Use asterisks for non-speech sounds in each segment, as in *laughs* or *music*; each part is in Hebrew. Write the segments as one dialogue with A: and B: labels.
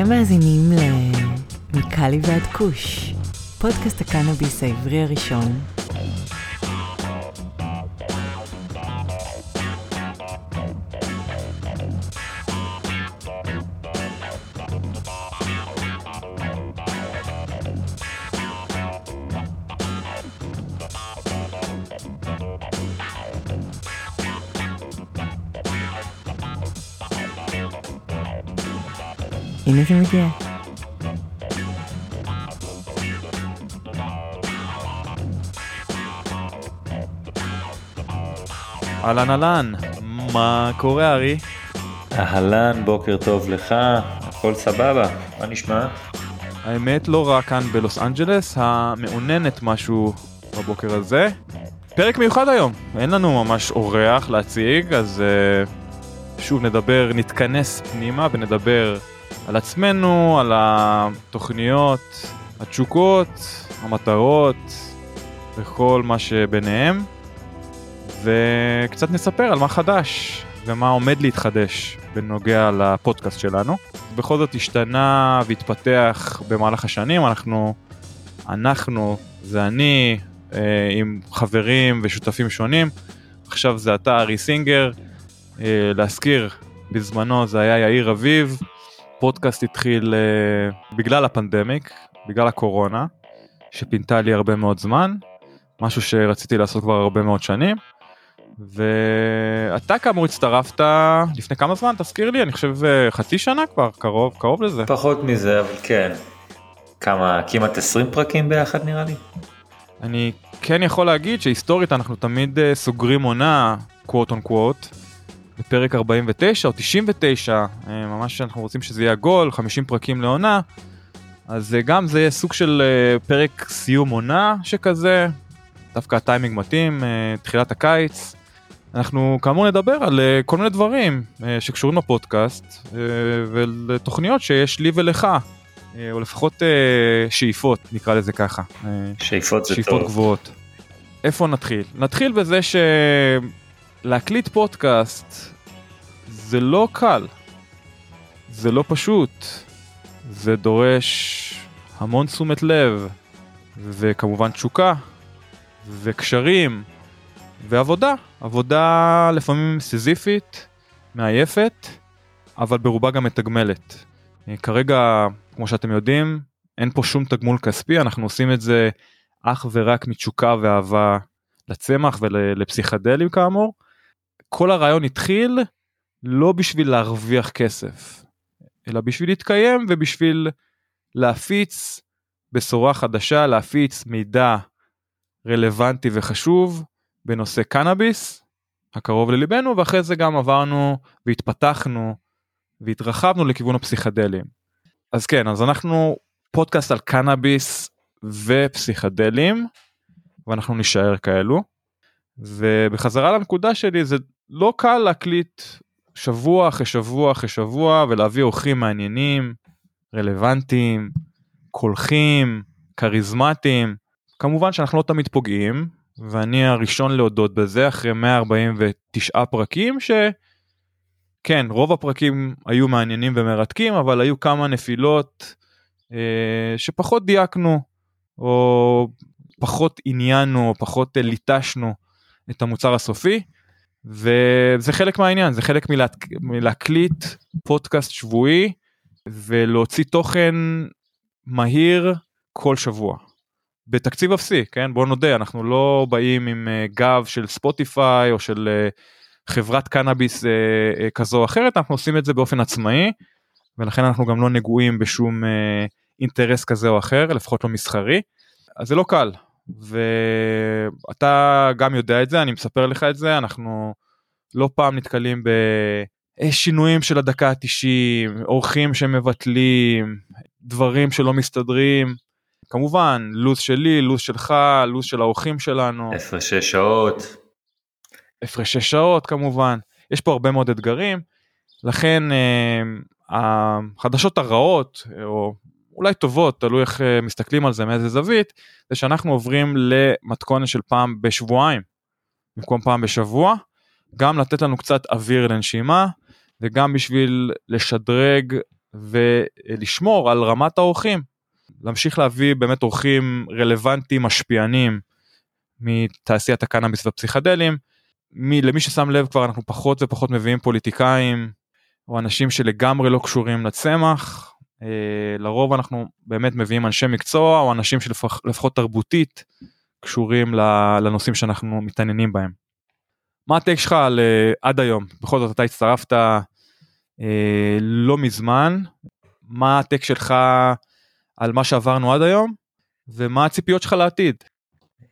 A: אתם מאזינים ל... מקאלי ועד כוש, פודקאסט הקנאביס העברי הראשון.
B: אהלן אהלן, מה קורה ארי?
C: אהלן, בוקר טוב לך, הכל סבבה, מה נשמע?
B: האמת לא רע כאן בלוס אנג'לס, המעוננת משהו בבוקר הזה. פרק מיוחד היום, אין לנו ממש אורח להציג, אז uh, שוב נדבר, נתכנס פנימה ונדבר על עצמנו, על התוכניות, התשוקות, המטרות וכל מה שביניהם. וקצת נספר על מה חדש ומה עומד להתחדש בנוגע לפודקאסט שלנו. בכל זאת השתנה והתפתח במהלך השנים, אנחנו, אנחנו, זה אני, אה, עם חברים ושותפים שונים, עכשיו זה אתה ארי סינגר, אה, להזכיר, בזמנו זה היה יאיר אביב, פודקאסט התחיל אה, בגלל הפנדמיק, בגלל הקורונה, שפינתה לי הרבה מאוד זמן, משהו שרציתי לעשות כבר הרבה מאוד שנים. ואתה כאמור הצטרפת לפני כמה זמן תזכיר לי אני חושב אה, חצי שנה כבר קרוב קרוב לזה
C: פחות מזה אבל כן כמה כמעט 20 פרקים ביחד נראה לי.
B: אני כן יכול להגיד שהיסטורית אנחנו תמיד uh, סוגרים עונה קוואט און קוואט בפרק 49 או 99 uh, ממש אנחנו רוצים שזה יהיה גול 50 פרקים לעונה אז גם זה יהיה סוג של פרק סיום עונה שכזה דווקא הטיימינג מתאים תחילת הקיץ. אנחנו כאמור נדבר על uh, כל מיני דברים uh, שקשורים לפודקאסט uh, ולתוכניות שיש לי ולך, או לפחות שאיפות נקרא לזה ככה.
C: שאיפות זה
B: שאיפות
C: טוב.
B: גבוהות. איפה נתחיל? נתחיל בזה שלהקליט פודקאסט זה לא קל, זה לא פשוט, זה דורש המון תשומת לב, וכמובן תשוקה, וקשרים. ועבודה, עבודה לפעמים סיזיפית, מעייפת, אבל ברובה גם מתגמלת. אה, כרגע, כמו שאתם יודעים, אין פה שום תגמול כספי, אנחנו עושים את זה אך ורק מתשוקה ואהבה לצמח ולפסיכדלים כאמור. כל הרעיון התחיל לא בשביל להרוויח כסף, אלא בשביל להתקיים ובשביל להפיץ בשורה חדשה, להפיץ מידע רלוונטי וחשוב בנושא קנאביס הקרוב לליבנו ואחרי זה גם עברנו והתפתחנו והתרחבנו לכיוון הפסיכדלים. אז כן אז אנחנו פודקאסט על קנאביס ופסיכדלים ואנחנו נשאר כאלו. ובחזרה לנקודה שלי זה לא קל להקליט שבוע אחרי שבוע אחרי שבוע ולהביא אורחים מעניינים, רלוונטיים, קולחים, כריזמטיים. כמובן שאנחנו לא תמיד פוגעים ואני הראשון להודות בזה אחרי 149 פרקים שכן רוב הפרקים היו מעניינים ומרתקים אבל היו כמה נפילות אה, שפחות דייקנו או פחות עניינו או פחות אה, ליטשנו את המוצר הסופי וזה חלק מהעניין זה חלק מלה, מלהקליט פודקאסט שבועי ולהוציא תוכן מהיר כל שבוע. בתקציב אפסי כן? בוא נודה אנחנו לא באים עם uh, גב של ספוטיפיי או של uh, חברת קנאביס uh, כזו או אחרת אנחנו עושים את זה באופן עצמאי ולכן אנחנו גם לא נגועים בשום אינטרס כזה או אחר לפחות לא מסחרי. אז זה לא קל ואתה גם יודע את זה אני מספר לך את זה אנחנו לא פעם נתקלים בשינויים של הדקה ה-90 אורחים שמבטלים דברים שלא מסתדרים כמובן לו"ז שלי לו"ז שלך לו"ז של האורחים שלנו.
C: הפרשי שעות.
B: הפרשי שעות כמובן. יש פה הרבה מאוד אתגרים לכן אה, החדשות הרעות או אולי טובות תלוי איך אה, מסתכלים על זה מאיזה זווית זה שאנחנו עוברים למתכונת של פעם בשבועיים. במקום פעם בשבוע גם לתת לנו קצת אוויר לנשימה וגם בשביל לשדרג ולשמור על רמת האורחים. להמשיך להביא באמת אורחים רלוונטיים, משפיענים מתעשיית הקנאביס והפסיכדלים. מי, למי ששם לב כבר אנחנו פחות ופחות מביאים פוליטיקאים או אנשים שלגמרי לא קשורים לצמח. אה, לרוב אנחנו באמת מביאים אנשי מקצוע או אנשים שלפחות תרבותית קשורים לנושאים שאנחנו מתעניינים בהם. מה הטק שלך על uh, עד היום? בכל זאת אתה הצטרפת uh, לא מזמן, מה הטק שלך על מה שעברנו עד היום ומה הציפיות שלך לעתיד?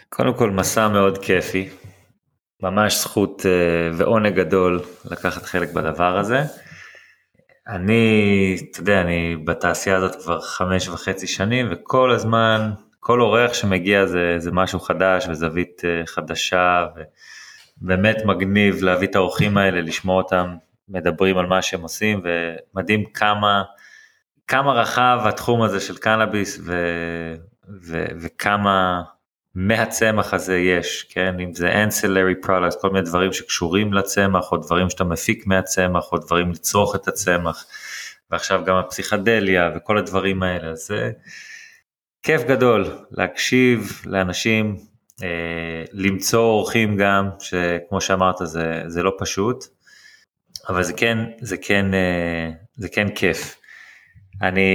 C: קודם כל מסע מאוד כיפי, ממש זכות uh, ועונג גדול לקחת חלק בדבר הזה. אני, אתה יודע, אני בתעשייה הזאת כבר חמש וחצי שנים וכל הזמן, כל אורח שמגיע זה, זה משהו חדש וזווית uh, חדשה. ו... באמת מגניב להביא את האורחים האלה, לשמוע אותם מדברים על מה שהם עושים, ומדהים כמה, כמה רחב התחום הזה של קנאביס ו, ו, וכמה מהצמח הזה יש, כן, אם זה ancillary products, כל מיני דברים שקשורים לצמח, או דברים שאתה מפיק מהצמח, או דברים לצרוך את הצמח, ועכשיו גם הפסיכדליה וכל הדברים האלה, זה כיף גדול להקשיב לאנשים אה, למצוא אורחים גם, שכמו שאמרת זה, זה לא פשוט, אבל זה כן, זה כן, אה, זה כן כיף. אני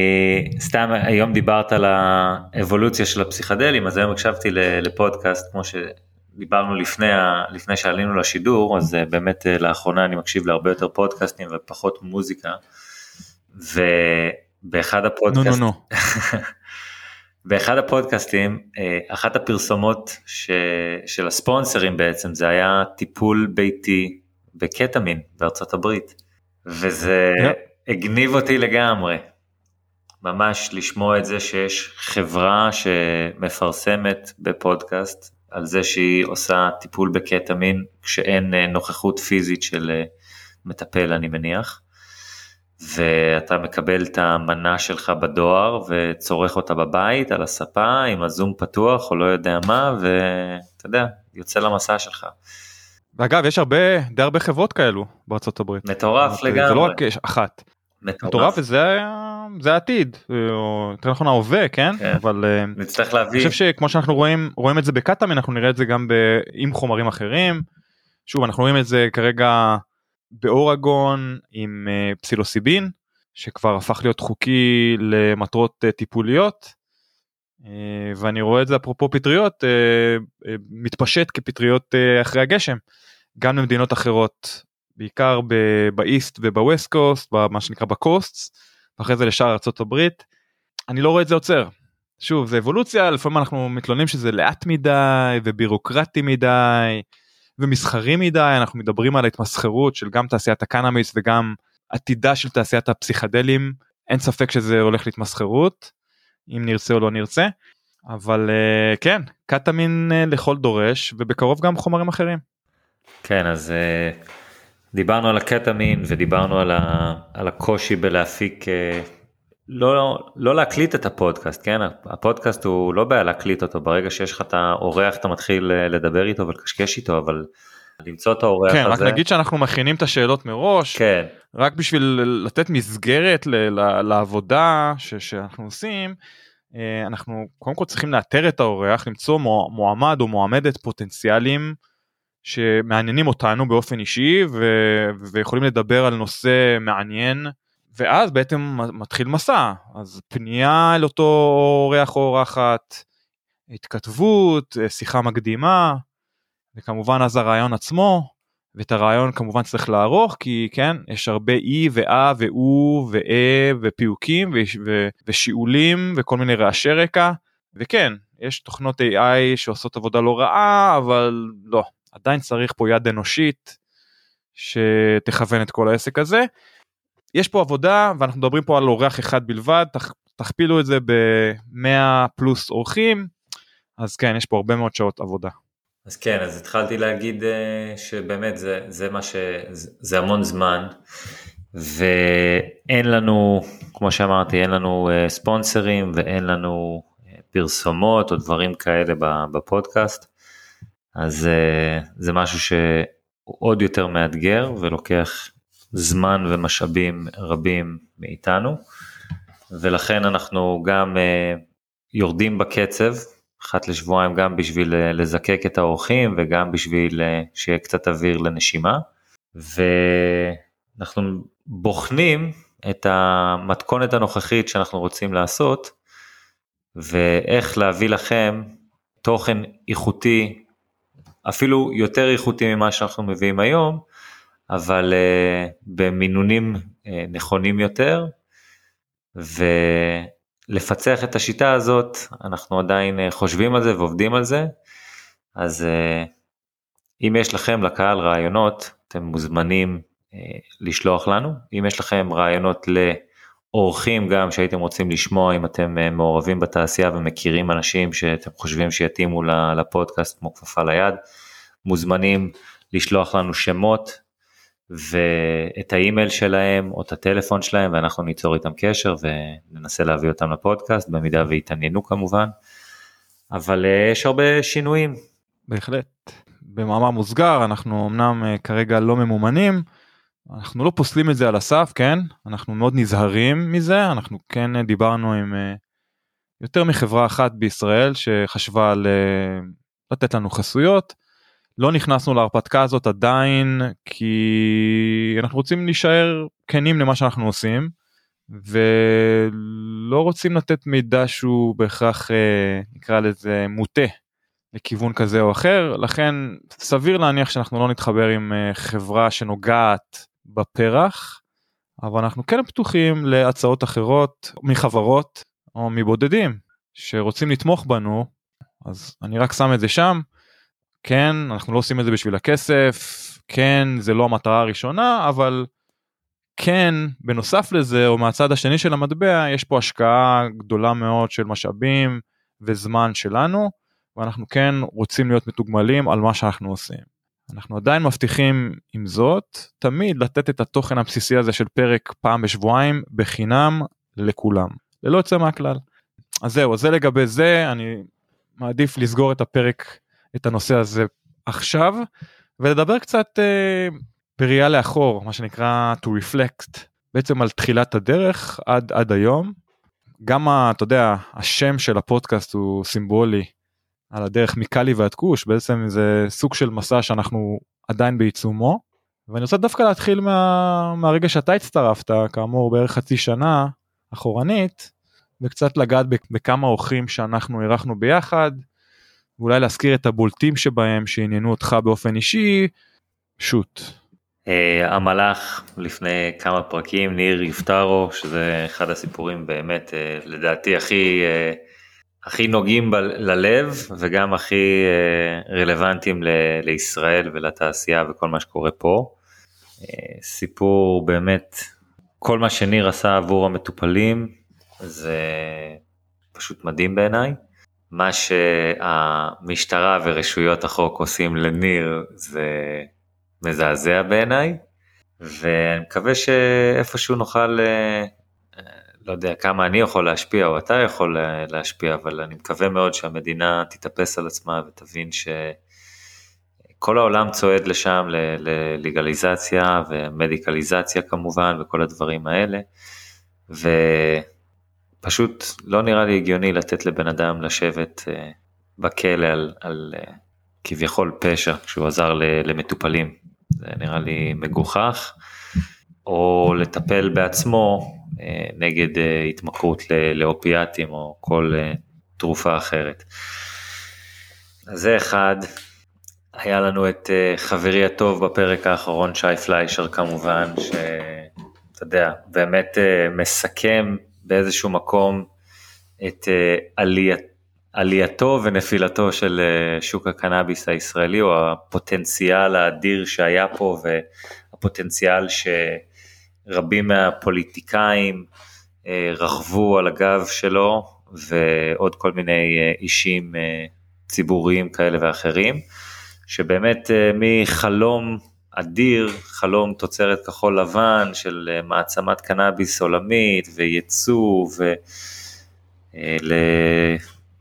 C: סתם היום דיברת על האבולוציה של הפסיכדלים אז היום הקשבתי לפודקאסט כמו שדיברנו לפני, לפני שעלינו לשידור אז אה, באמת לאחרונה אני מקשיב להרבה יותר פודקאסטים ופחות מוזיקה. ובאחד הפודקאסט,
B: נו נו נו. *laughs*
C: באחד הפודקאסטים, אה, אחת הפרסומות ש... של הספונסרים בעצם, זה היה טיפול ביתי בקטמין בארצות הברית, וזה yeah. הגניב אותי לגמרי. ממש לשמוע את זה שיש חברה שמפרסמת בפודקאסט על זה שהיא עושה טיפול בקטמין כשאין אה, נוכחות פיזית של אה, מטפל אני מניח. ואתה מקבל את המנה שלך בדואר וצורך אותה בבית על הספה עם הזום פתוח או לא יודע מה ואתה יודע יוצא למסע שלך.
B: ואגב יש הרבה די הרבה חברות כאלו בארצות הברית.
C: מטורף לגמרי.
B: זה לא רק אחת. מטורף. וזה זה העתיד או יותר נכון ההווה כן? כן אבל
C: אה, נצטרך להביא.
B: אני חושב שכמו שאנחנו רואים רואים את זה בקטאמין אנחנו נראה את זה גם ב, עם חומרים אחרים. שוב אנחנו רואים את זה כרגע באורגון עם uh, פסילוסיבין שכבר הפך להיות חוקי למטרות טיפוליות ואני רואה את זה אפרופו פטריות מתפשט כפטריות אחרי הגשם גם במדינות אחרות בעיקר באיסט ובווסט קוסט במה שנקרא בקוסט ואחרי זה לשאר הברית אני לא רואה את זה עוצר. שוב זה אבולוציה לפעמים אנחנו מתלוננים שזה לאט מדי ובירוקרטי מדי. ומסחרי מדי אנחנו מדברים על ההתמסחרות של גם תעשיית הקנאביס וגם עתידה של תעשיית הפסיכדלים אין ספק שזה הולך להתמסחרות אם נרצה או לא נרצה אבל uh, כן קטמין uh, לכל דורש ובקרוב גם חומרים אחרים.
C: כן אז uh, דיברנו על הקטמין ודיברנו על, ה, על הקושי בלהפיק uh, לא, לא להקליט את הפודקאסט, כן? הפודקאסט הוא לא בעיה להקליט אותו, ברגע שיש לך את האורח אתה מתחיל אה, לדבר איתו ולקשקש איתו, אבל למצוא את האורח
B: כן,
C: הזה.
B: כן, רק נגיד שאנחנו מכינים את השאלות מראש,
C: כן.
B: רק בשביל לתת מסגרת ל- ל- לעבודה ש- שאנחנו עושים, אה, אנחנו קודם כל צריכים לאתר את האורח, למצוא מועמד או מועמדת פוטנציאליים שמעניינים אותנו באופן אישי ו- ויכולים לדבר על נושא מעניין. ואז בעצם מתחיל מסע אז פנייה אל אותו אורח או אורחת התכתבות שיחה מקדימה וכמובן אז הרעיון עצמו ואת הרעיון כמובן צריך לערוך כי כן יש הרבה אי ואה ואו ואה ופיוקים ושיעולים וכל מיני רעשי רקע וכן יש תוכנות AI שעושות עבודה לא רעה אבל לא עדיין צריך פה יד אנושית שתכוון את כל העסק הזה יש פה עבודה ואנחנו מדברים פה על אורח אחד בלבד, תכ, תכפילו את זה ב-100 פלוס אורחים, אז כן, יש פה הרבה מאוד שעות עבודה.
C: אז כן, אז התחלתי להגיד uh, שבאמת זה, זה מה ש... זה, המון זמן, ואין לנו, כמו שאמרתי, אין לנו uh, ספונסרים ואין לנו uh, פרסומות או דברים כאלה בפודקאסט, אז uh, זה משהו שהוא עוד יותר מאתגר ולוקח זמן ומשאבים רבים מאיתנו, ולכן אנחנו גם יורדים בקצב, אחת לשבועיים גם בשביל לזקק את האורחים וגם בשביל שיהיה קצת אוויר לנשימה. ואנחנו בוחנים את המתכונת הנוכחית שאנחנו רוצים לעשות ואיך להביא לכם תוכן איכותי, אפילו יותר איכותי ממה שאנחנו מביאים היום, אבל uh, במינונים uh, נכונים יותר, ולפצח את השיטה הזאת, אנחנו עדיין uh, חושבים על זה ועובדים על זה, אז uh, אם יש לכם לקהל רעיונות, אתם מוזמנים uh, לשלוח לנו, אם יש לכם רעיונות ל... אורחים גם שהייתם רוצים לשמוע אם אתם אה, מעורבים בתעשייה ומכירים אנשים שאתם חושבים שיתאימו לפודקאסט כמו כפפה ליד, מוזמנים לשלוח לנו שמות ואת האימייל שלהם או את הטלפון שלהם ואנחנו ניצור איתם קשר וננסה להביא אותם לפודקאסט במידה והתעניינו כמובן. אבל אה, יש הרבה שינויים.
B: בהחלט. במאמר מוסגר אנחנו אמנם אה, כרגע לא ממומנים. אנחנו לא פוסלים את זה על הסף כן? אנחנו מאוד נזהרים מזה. אנחנו כן דיברנו עם אה, יותר מחברה אחת בישראל שחשבה על אה, לתת לנו חסויות. לא נכנסנו להרפתקה הזאת עדיין כי אנחנו רוצים להישאר כנים למה שאנחנו עושים ולא רוצים לתת מידע שהוא בהכרח אה, נקרא לזה מוטה לכיוון כזה או אחר. לכן סביר להניח שאנחנו לא נתחבר עם חברה שנוגעת בפרח, אבל אנחנו כן פתוחים להצעות אחרות מחברות או מבודדים שרוצים לתמוך בנו, אז אני רק שם את זה שם. כן, אנחנו לא עושים את זה בשביל הכסף, כן, זה לא המטרה הראשונה, אבל כן, בנוסף לזה, או מהצד השני של המטבע, יש פה השקעה גדולה מאוד של משאבים וזמן שלנו, ואנחנו כן רוצים להיות מתוגמלים על מה שאנחנו עושים. אנחנו עדיין מבטיחים עם זאת תמיד לתת את התוכן הבסיסי הזה של פרק פעם בשבועיים בחינם לכולם ללא יוצא מהכלל. אז זהו זה לגבי זה אני מעדיף לסגור את הפרק את הנושא הזה עכשיו ולדבר קצת אה, בראייה לאחור מה שנקרא to reflect בעצם על תחילת הדרך עד עד היום. גם אתה יודע השם של הפודקאסט הוא סימבולי על הדרך מקאלי ועד כוש בעצם זה סוג של מסע שאנחנו עדיין בעיצומו. ואני רוצה דווקא להתחיל מה, מהרגע שאתה הצטרפת כאמור בערך חצי שנה אחורנית וקצת לגעת בכמה אורחים שאנחנו אירחנו ביחד ואולי להזכיר את הבולטים שבהם שעניינו אותך באופן אישי שוט.
C: אה, המלאך לפני כמה פרקים ניר יפטרו שזה אחד הסיפורים באמת אה, לדעתי הכי אה, הכי נוגעים ב- ללב וגם הכי אה, רלוונטיים ל- לישראל ולתעשייה וכל מה שקורה פה. אה, סיפור באמת, כל מה שניר עשה עבור המטופלים זה פשוט מדהים בעיניי. מה שהמשטרה ורשויות החוק עושים לניר זה מזעזע בעיניי ואני מקווה שאיפשהו נוכל אה, לא יודע כמה אני יכול להשפיע או אתה יכול להשפיע, אבל אני מקווה מאוד שהמדינה תתאפס על עצמה ותבין שכל העולם צועד לשם ללגליזציה ומדיקליזציה כמובן וכל הדברים האלה. ופשוט לא נראה לי הגיוני לתת לבן אדם לשבת אה, בכלא על, על אה, כביכול פשע כשהוא עזר למטופלים. זה נראה לי מגוחך. או לטפל בעצמו אה, נגד אה, התמכרות לאופיאטים או כל אה, תרופה אחרת. אז זה אחד. היה לנו את חברי הטוב בפרק האחרון, שי פליישר כמובן, שאתה יודע, באמת מסכם באיזשהו מקום את עליית, עלייתו ונפילתו של שוק הקנאביס הישראלי, או הפוטנציאל האדיר שהיה פה והפוטנציאל ש... רבים מהפוליטיקאים אה, רכבו על הגב שלו ועוד כל מיני אה, אישים אה, ציבוריים כאלה ואחרים, שבאמת מחלום אדיר, חלום תוצרת כחול לבן של מעצמת קנאביס עולמית וייצוא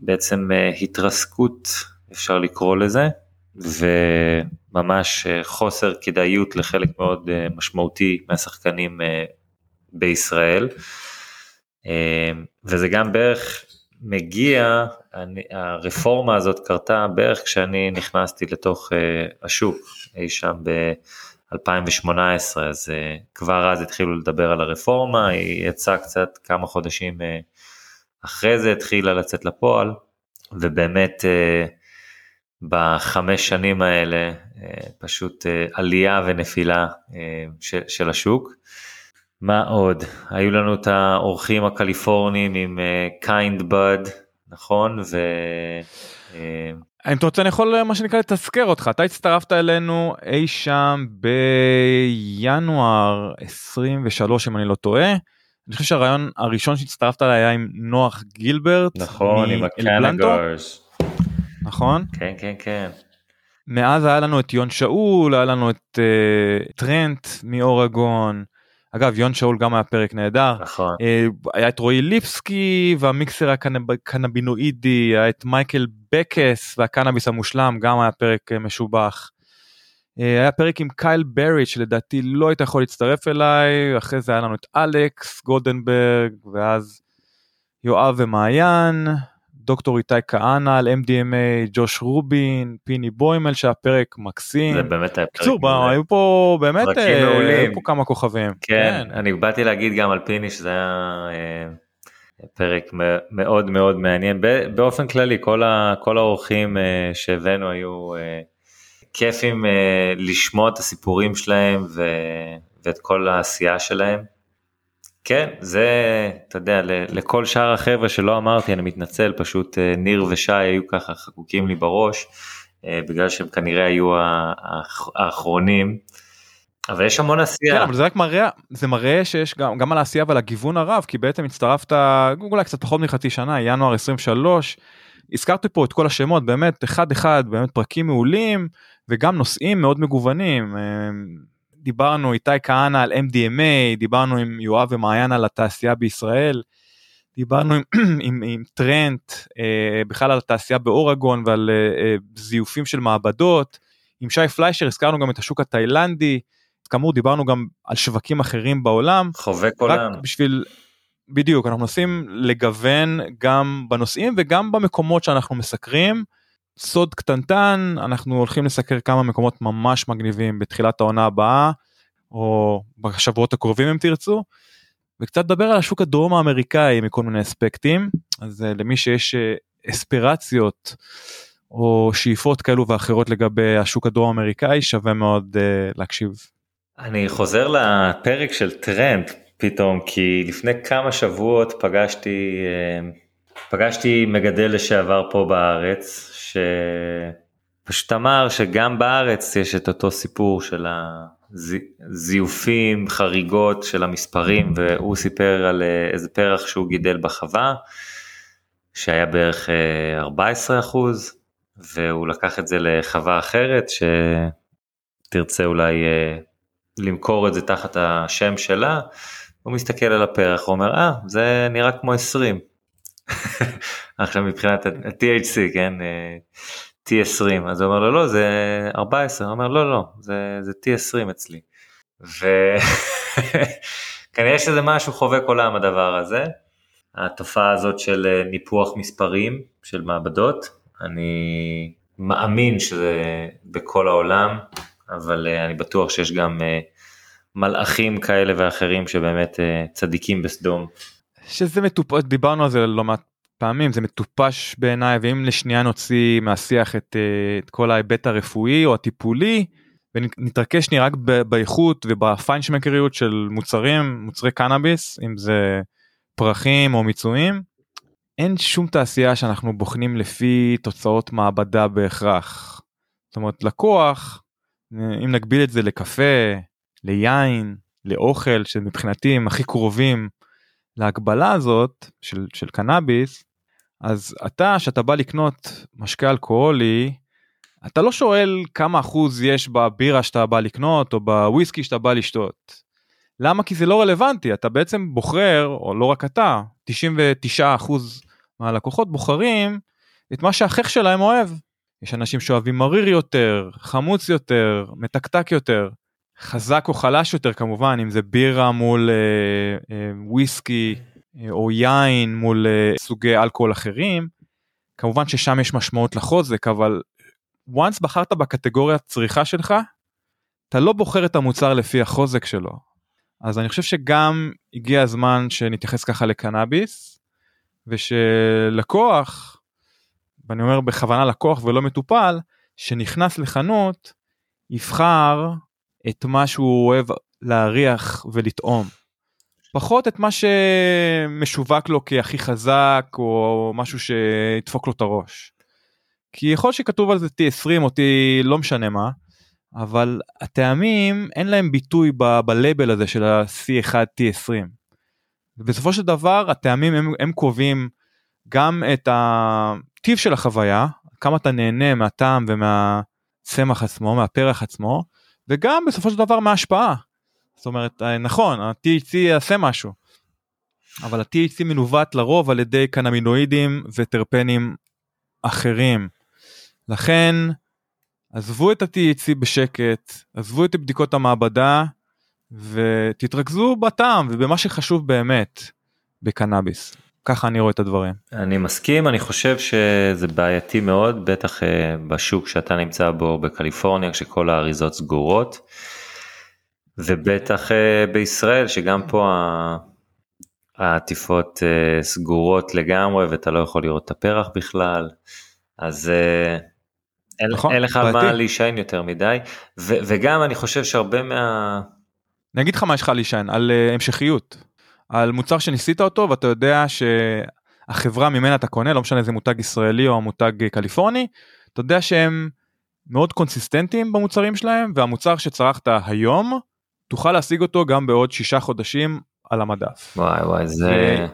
C: ולבעצם התרסקות אפשר לקרוא לזה ממש חוסר כדאיות לחלק מאוד משמעותי מהשחקנים בישראל. וזה גם בערך מגיע, אני, הרפורמה הזאת קרתה בערך כשאני נכנסתי לתוך השוק, אי שם ב-2018, אז כבר אז התחילו לדבר על הרפורמה, היא יצאה קצת כמה חודשים אחרי זה התחילה לצאת לפועל, ובאמת בחמש שנים האלה פשוט עלייה ונפילה של, של השוק. מה עוד? היו לנו את האורחים הקליפורנים עם Kind Bud, נכון? ו...
B: אם אתה רוצה אני יכול מה שנקרא לתזכר אותך אתה הצטרפת אלינו אי שם בינואר 23 אם אני לא טועה. אני חושב שהרעיון הראשון שהצטרפת אליי היה עם נוח גילברט.
C: נכון עם הקנגרס.
B: נכון?
C: כן כן כן.
B: מאז היה לנו את יון שאול היה לנו את uh, טרנט מאורגון. אגב יון שאול גם היה פרק נהדר.
C: נכון.
B: Uh, היה את רועי ליפסקי והמיקסר הקנבינואידי היה את מייקל בקס והקנאביס המושלם גם היה פרק uh, משובח. Uh, היה פרק עם קייל ברי שלדעתי לא היית יכול להצטרף אליי אחרי זה היה לנו את אלכס גולדנברג ואז יואב ומעיין דוקטור איתי כהנא על MDMA, ג'וש רובין, פיני בוימל שהיה פרק מקסים.
C: זה באמת היה פרק
B: קצור, היו פה באמת היו פה כמה כוכבים.
C: כן, כן, אני באתי להגיד גם על פיני שזה היה אה, פרק מאוד מאוד מעניין. באופן כללי כל, ה, כל האורחים אה, שהבאנו היו אה, כיפים לשמוע את הסיפורים שלהם ו, ואת כל העשייה שלהם. כן, זה, אתה יודע, לכל שאר החבר'ה שלא אמרתי, אני מתנצל, פשוט אה, ניר ושי היו ככה חקוקים לי בראש, אה, בגלל שהם כנראה היו האחרונים. אבל יש המון עשייה.
B: כן, אבל זה רק מראה, זה מראה שיש גם, גם על העשייה ועל הגיוון הרב, כי בעצם הצטרפת אולי קצת פחות מחצי שנה, ינואר 23, הזכרתי פה את כל השמות, באמת אחד אחד, באמת פרקים מעולים, וגם נושאים מאוד מגוונים. דיברנו איתי כהנא על MDMA, דיברנו עם יואב ומעיין על התעשייה בישראל, דיברנו עם, *clears throat* עם, עם טרנט אה, בכלל על התעשייה באורגון ועל אה, אה, זיופים של מעבדות, עם שי פליישר הזכרנו גם את השוק התאילנדי, כאמור דיברנו גם על שווקים אחרים בעולם.
C: חובק עולם.
B: בשביל, בדיוק, אנחנו מנסים לגוון גם בנושאים וגם במקומות שאנחנו מסקרים. סוד קטנטן אנחנו הולכים לסקר כמה מקומות ממש מגניבים בתחילת העונה הבאה או בשבועות הקרובים אם תרצו. וקצת לדבר על השוק הדרום האמריקאי מכל מיני אספקטים אז uh, למי שיש uh, אספירציות או שאיפות כאלו ואחרות לגבי השוק הדרום האמריקאי שווה מאוד uh, להקשיב.
C: אני חוזר לפרק של טרנד פתאום כי לפני כמה שבועות פגשתי פגשתי מגדל לשעבר פה בארץ שפשוט אמר שגם בארץ יש את אותו סיפור של הזיופים, חריגות של המספרים, והוא סיפר על אה, איזה פרח שהוא גידל בחווה, שהיה בערך 14 אה, אחוז, והוא לקח את זה לחווה אחרת, שתרצה אולי אה, למכור את זה תחת השם שלה, הוא מסתכל על הפרח, הוא אומר, אה, זה נראה כמו 20. *laughs* עכשיו מבחינת ה-THC, כן, אה, T20, אז הוא אומר לו לא זה 14, הוא אומר לא לא זה, זה T20 אצלי. וכנראה *laughs* שזה משהו חובק עולם הדבר הזה, התופעה הזאת של אה, ניפוח מספרים של מעבדות, אני מאמין שזה בכל העולם, אבל אה, אני בטוח שיש גם מלאכים כאלה ואחרים שבאמת צדיקים בסדום.
B: שזה מטופש, דיברנו על זה לא מעט פעמים, זה מטופש בעיניי, ואם לשנייה נוציא מהשיח את, אה, את כל ההיבט הרפואי או הטיפולי, ונתרכז שנייה רק באיכות ובפיינשמקריות של מוצרים, מוצרי קנאביס, אם זה פרחים או מיצויים, אין שום תעשייה שאנחנו בוחנים לפי תוצאות מעבדה בהכרח. זאת אומרת, לקוח, אם נגביל את זה לקפה, ליין, לאוכל, שמבחינתי הם הכי קרובים להגבלה הזאת של, של קנאביס, אז אתה שאתה בא לקנות משקה אלכוהולי, אתה לא שואל כמה אחוז יש בבירה שאתה בא לקנות או בוויסקי שאתה בא לשתות. למה? כי זה לא רלוונטי, אתה בעצם בוחר, או לא רק אתה, 99 אחוז מהלקוחות בוחרים את מה שהחך שלהם אוהב. יש אנשים שאוהבים מריר יותר, חמוץ יותר, מתקתק יותר, חזק או חלש יותר כמובן, אם זה בירה מול אה, אה, וויסקי אה, או יין מול אה, סוגי אלכוהול אחרים. כמובן ששם יש משמעות לחוזק, אבל once בחרת בקטגוריית צריכה שלך, אתה לא בוחר את המוצר לפי החוזק שלו. אז אני חושב שגם הגיע הזמן שנתייחס ככה לקנאביס, ושלקוח, ואני אומר בכוונה לקוח ולא מטופל, שנכנס לחנות, יבחר את מה שהוא אוהב להריח ולטעום. פחות את מה שמשווק לו כהכי חזק או משהו שידפוק לו את הראש. כי יכול שכתוב על זה T20 או T לא משנה מה, אבל הטעמים אין להם ביטוי ב-label הזה של ה-C1 T20. בסופו של דבר הטעמים הם, הם קובעים גם את הטיב של החוויה, כמה אתה נהנה מהטעם ומהצמח עצמו, מהפרח עצמו, וגם בסופו של דבר מההשפעה. זאת אומרת, אה, נכון, ה-THC יעשה משהו, אבל ה-THC מנווט לרוב על ידי קנמינואידים וטרפנים אחרים. לכן, עזבו את ה-THC בשקט, עזבו את בדיקות המעבדה, ותתרכזו בטעם ובמה שחשוב באמת בקנאביס. ככה אני רואה את הדברים.
C: אני מסכים, אני חושב שזה בעייתי מאוד, בטח אה, בשוק שאתה נמצא בו בקליפורניה, כשכל האריזות סגורות, ובטח אה, בישראל, שגם פה העטיפות אה, סגורות לגמרי ואתה לא יכול לראות את הפרח בכלל, אז נכון, אין לך. מה להישען יותר מדי, ו, וגם אני חושב שהרבה מה...
B: אני אגיד לך מה יש לך להישען, על המשכיות. על מוצר שניסית אותו ואתה יודע שהחברה ממנה אתה קונה, לא משנה איזה מותג ישראלי או מותג קליפורני, אתה יודע שהם מאוד קונסיסטנטיים במוצרים שלהם, והמוצר שצרכת היום, תוכל להשיג אותו גם בעוד שישה חודשים על המדף.
C: וואי וואי זה...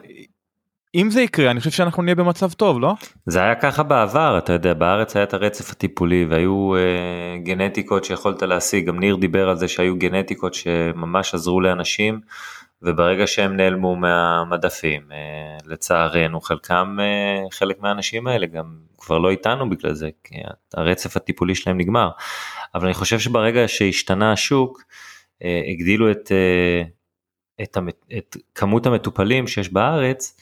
B: אם זה יקרה אני חושב שאנחנו נהיה במצב טוב לא?
C: זה היה ככה בעבר אתה יודע בארץ היה את הרצף הטיפולי והיו אה, גנטיקות שיכולת להשיג גם ניר דיבר על זה שהיו גנטיקות שממש עזרו לאנשים וברגע שהם נעלמו מהמדפים אה, לצערנו חלקם אה, חלק מהאנשים האלה גם כבר לא איתנו בגלל זה כי הרצף הטיפולי שלהם נגמר אבל אני חושב שברגע שהשתנה השוק אה, הגדילו את, את, את כמות המטופלים שיש בארץ.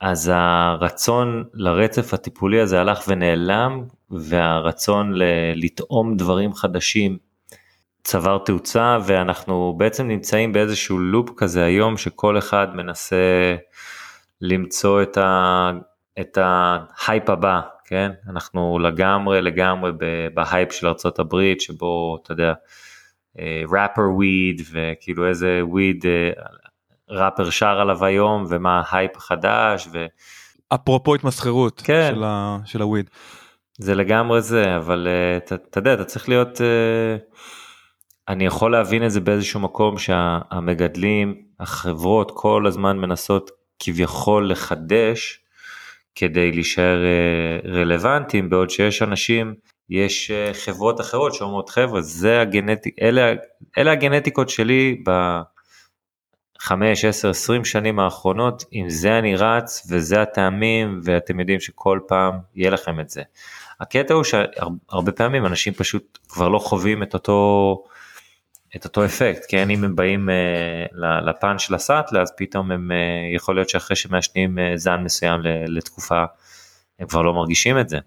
C: אז הרצון לרצף הטיפולי הזה הלך ונעלם, והרצון ל- לטעום דברים חדשים צבר תאוצה, ואנחנו בעצם נמצאים באיזשהו לופ כזה היום, שכל אחד מנסה למצוא את, ה- את ההייפ הבא, כן? אנחנו לגמרי לגמרי בהייפ של הברית, שבו, אתה יודע, ראפר אה, weed, וכאילו איזה weed אה, ראפר שר עליו היום ומה ההייפ החדש ו...
B: אפרופו התמסחרות כן. של, ה... של הוויד.
C: זה לגמרי זה אבל uh, אתה יודע אתה צריך להיות uh, אני יכול להבין את זה באיזשהו מקום שהמגדלים החברות כל הזמן מנסות כביכול לחדש כדי להישאר uh, רלוונטיים בעוד שיש אנשים יש uh, חברות אחרות שאומרות חבר'ה זה הגנטיק אלה, אלה הגנטיקות שלי ב... 5, 10, 20 שנים האחרונות, עם זה אני רץ וזה הטעמים ואתם יודעים שכל פעם יהיה לכם את זה. הקטע הוא שהרבה פעמים אנשים פשוט כבר לא חווים את אותו, את אותו אפקט, כן אם הם באים uh, לפן של הסאטלה אז פתאום הם uh, יכול להיות שאחרי שמעשנים uh, זן מסוים לתקופה הם כבר לא מרגישים את זה.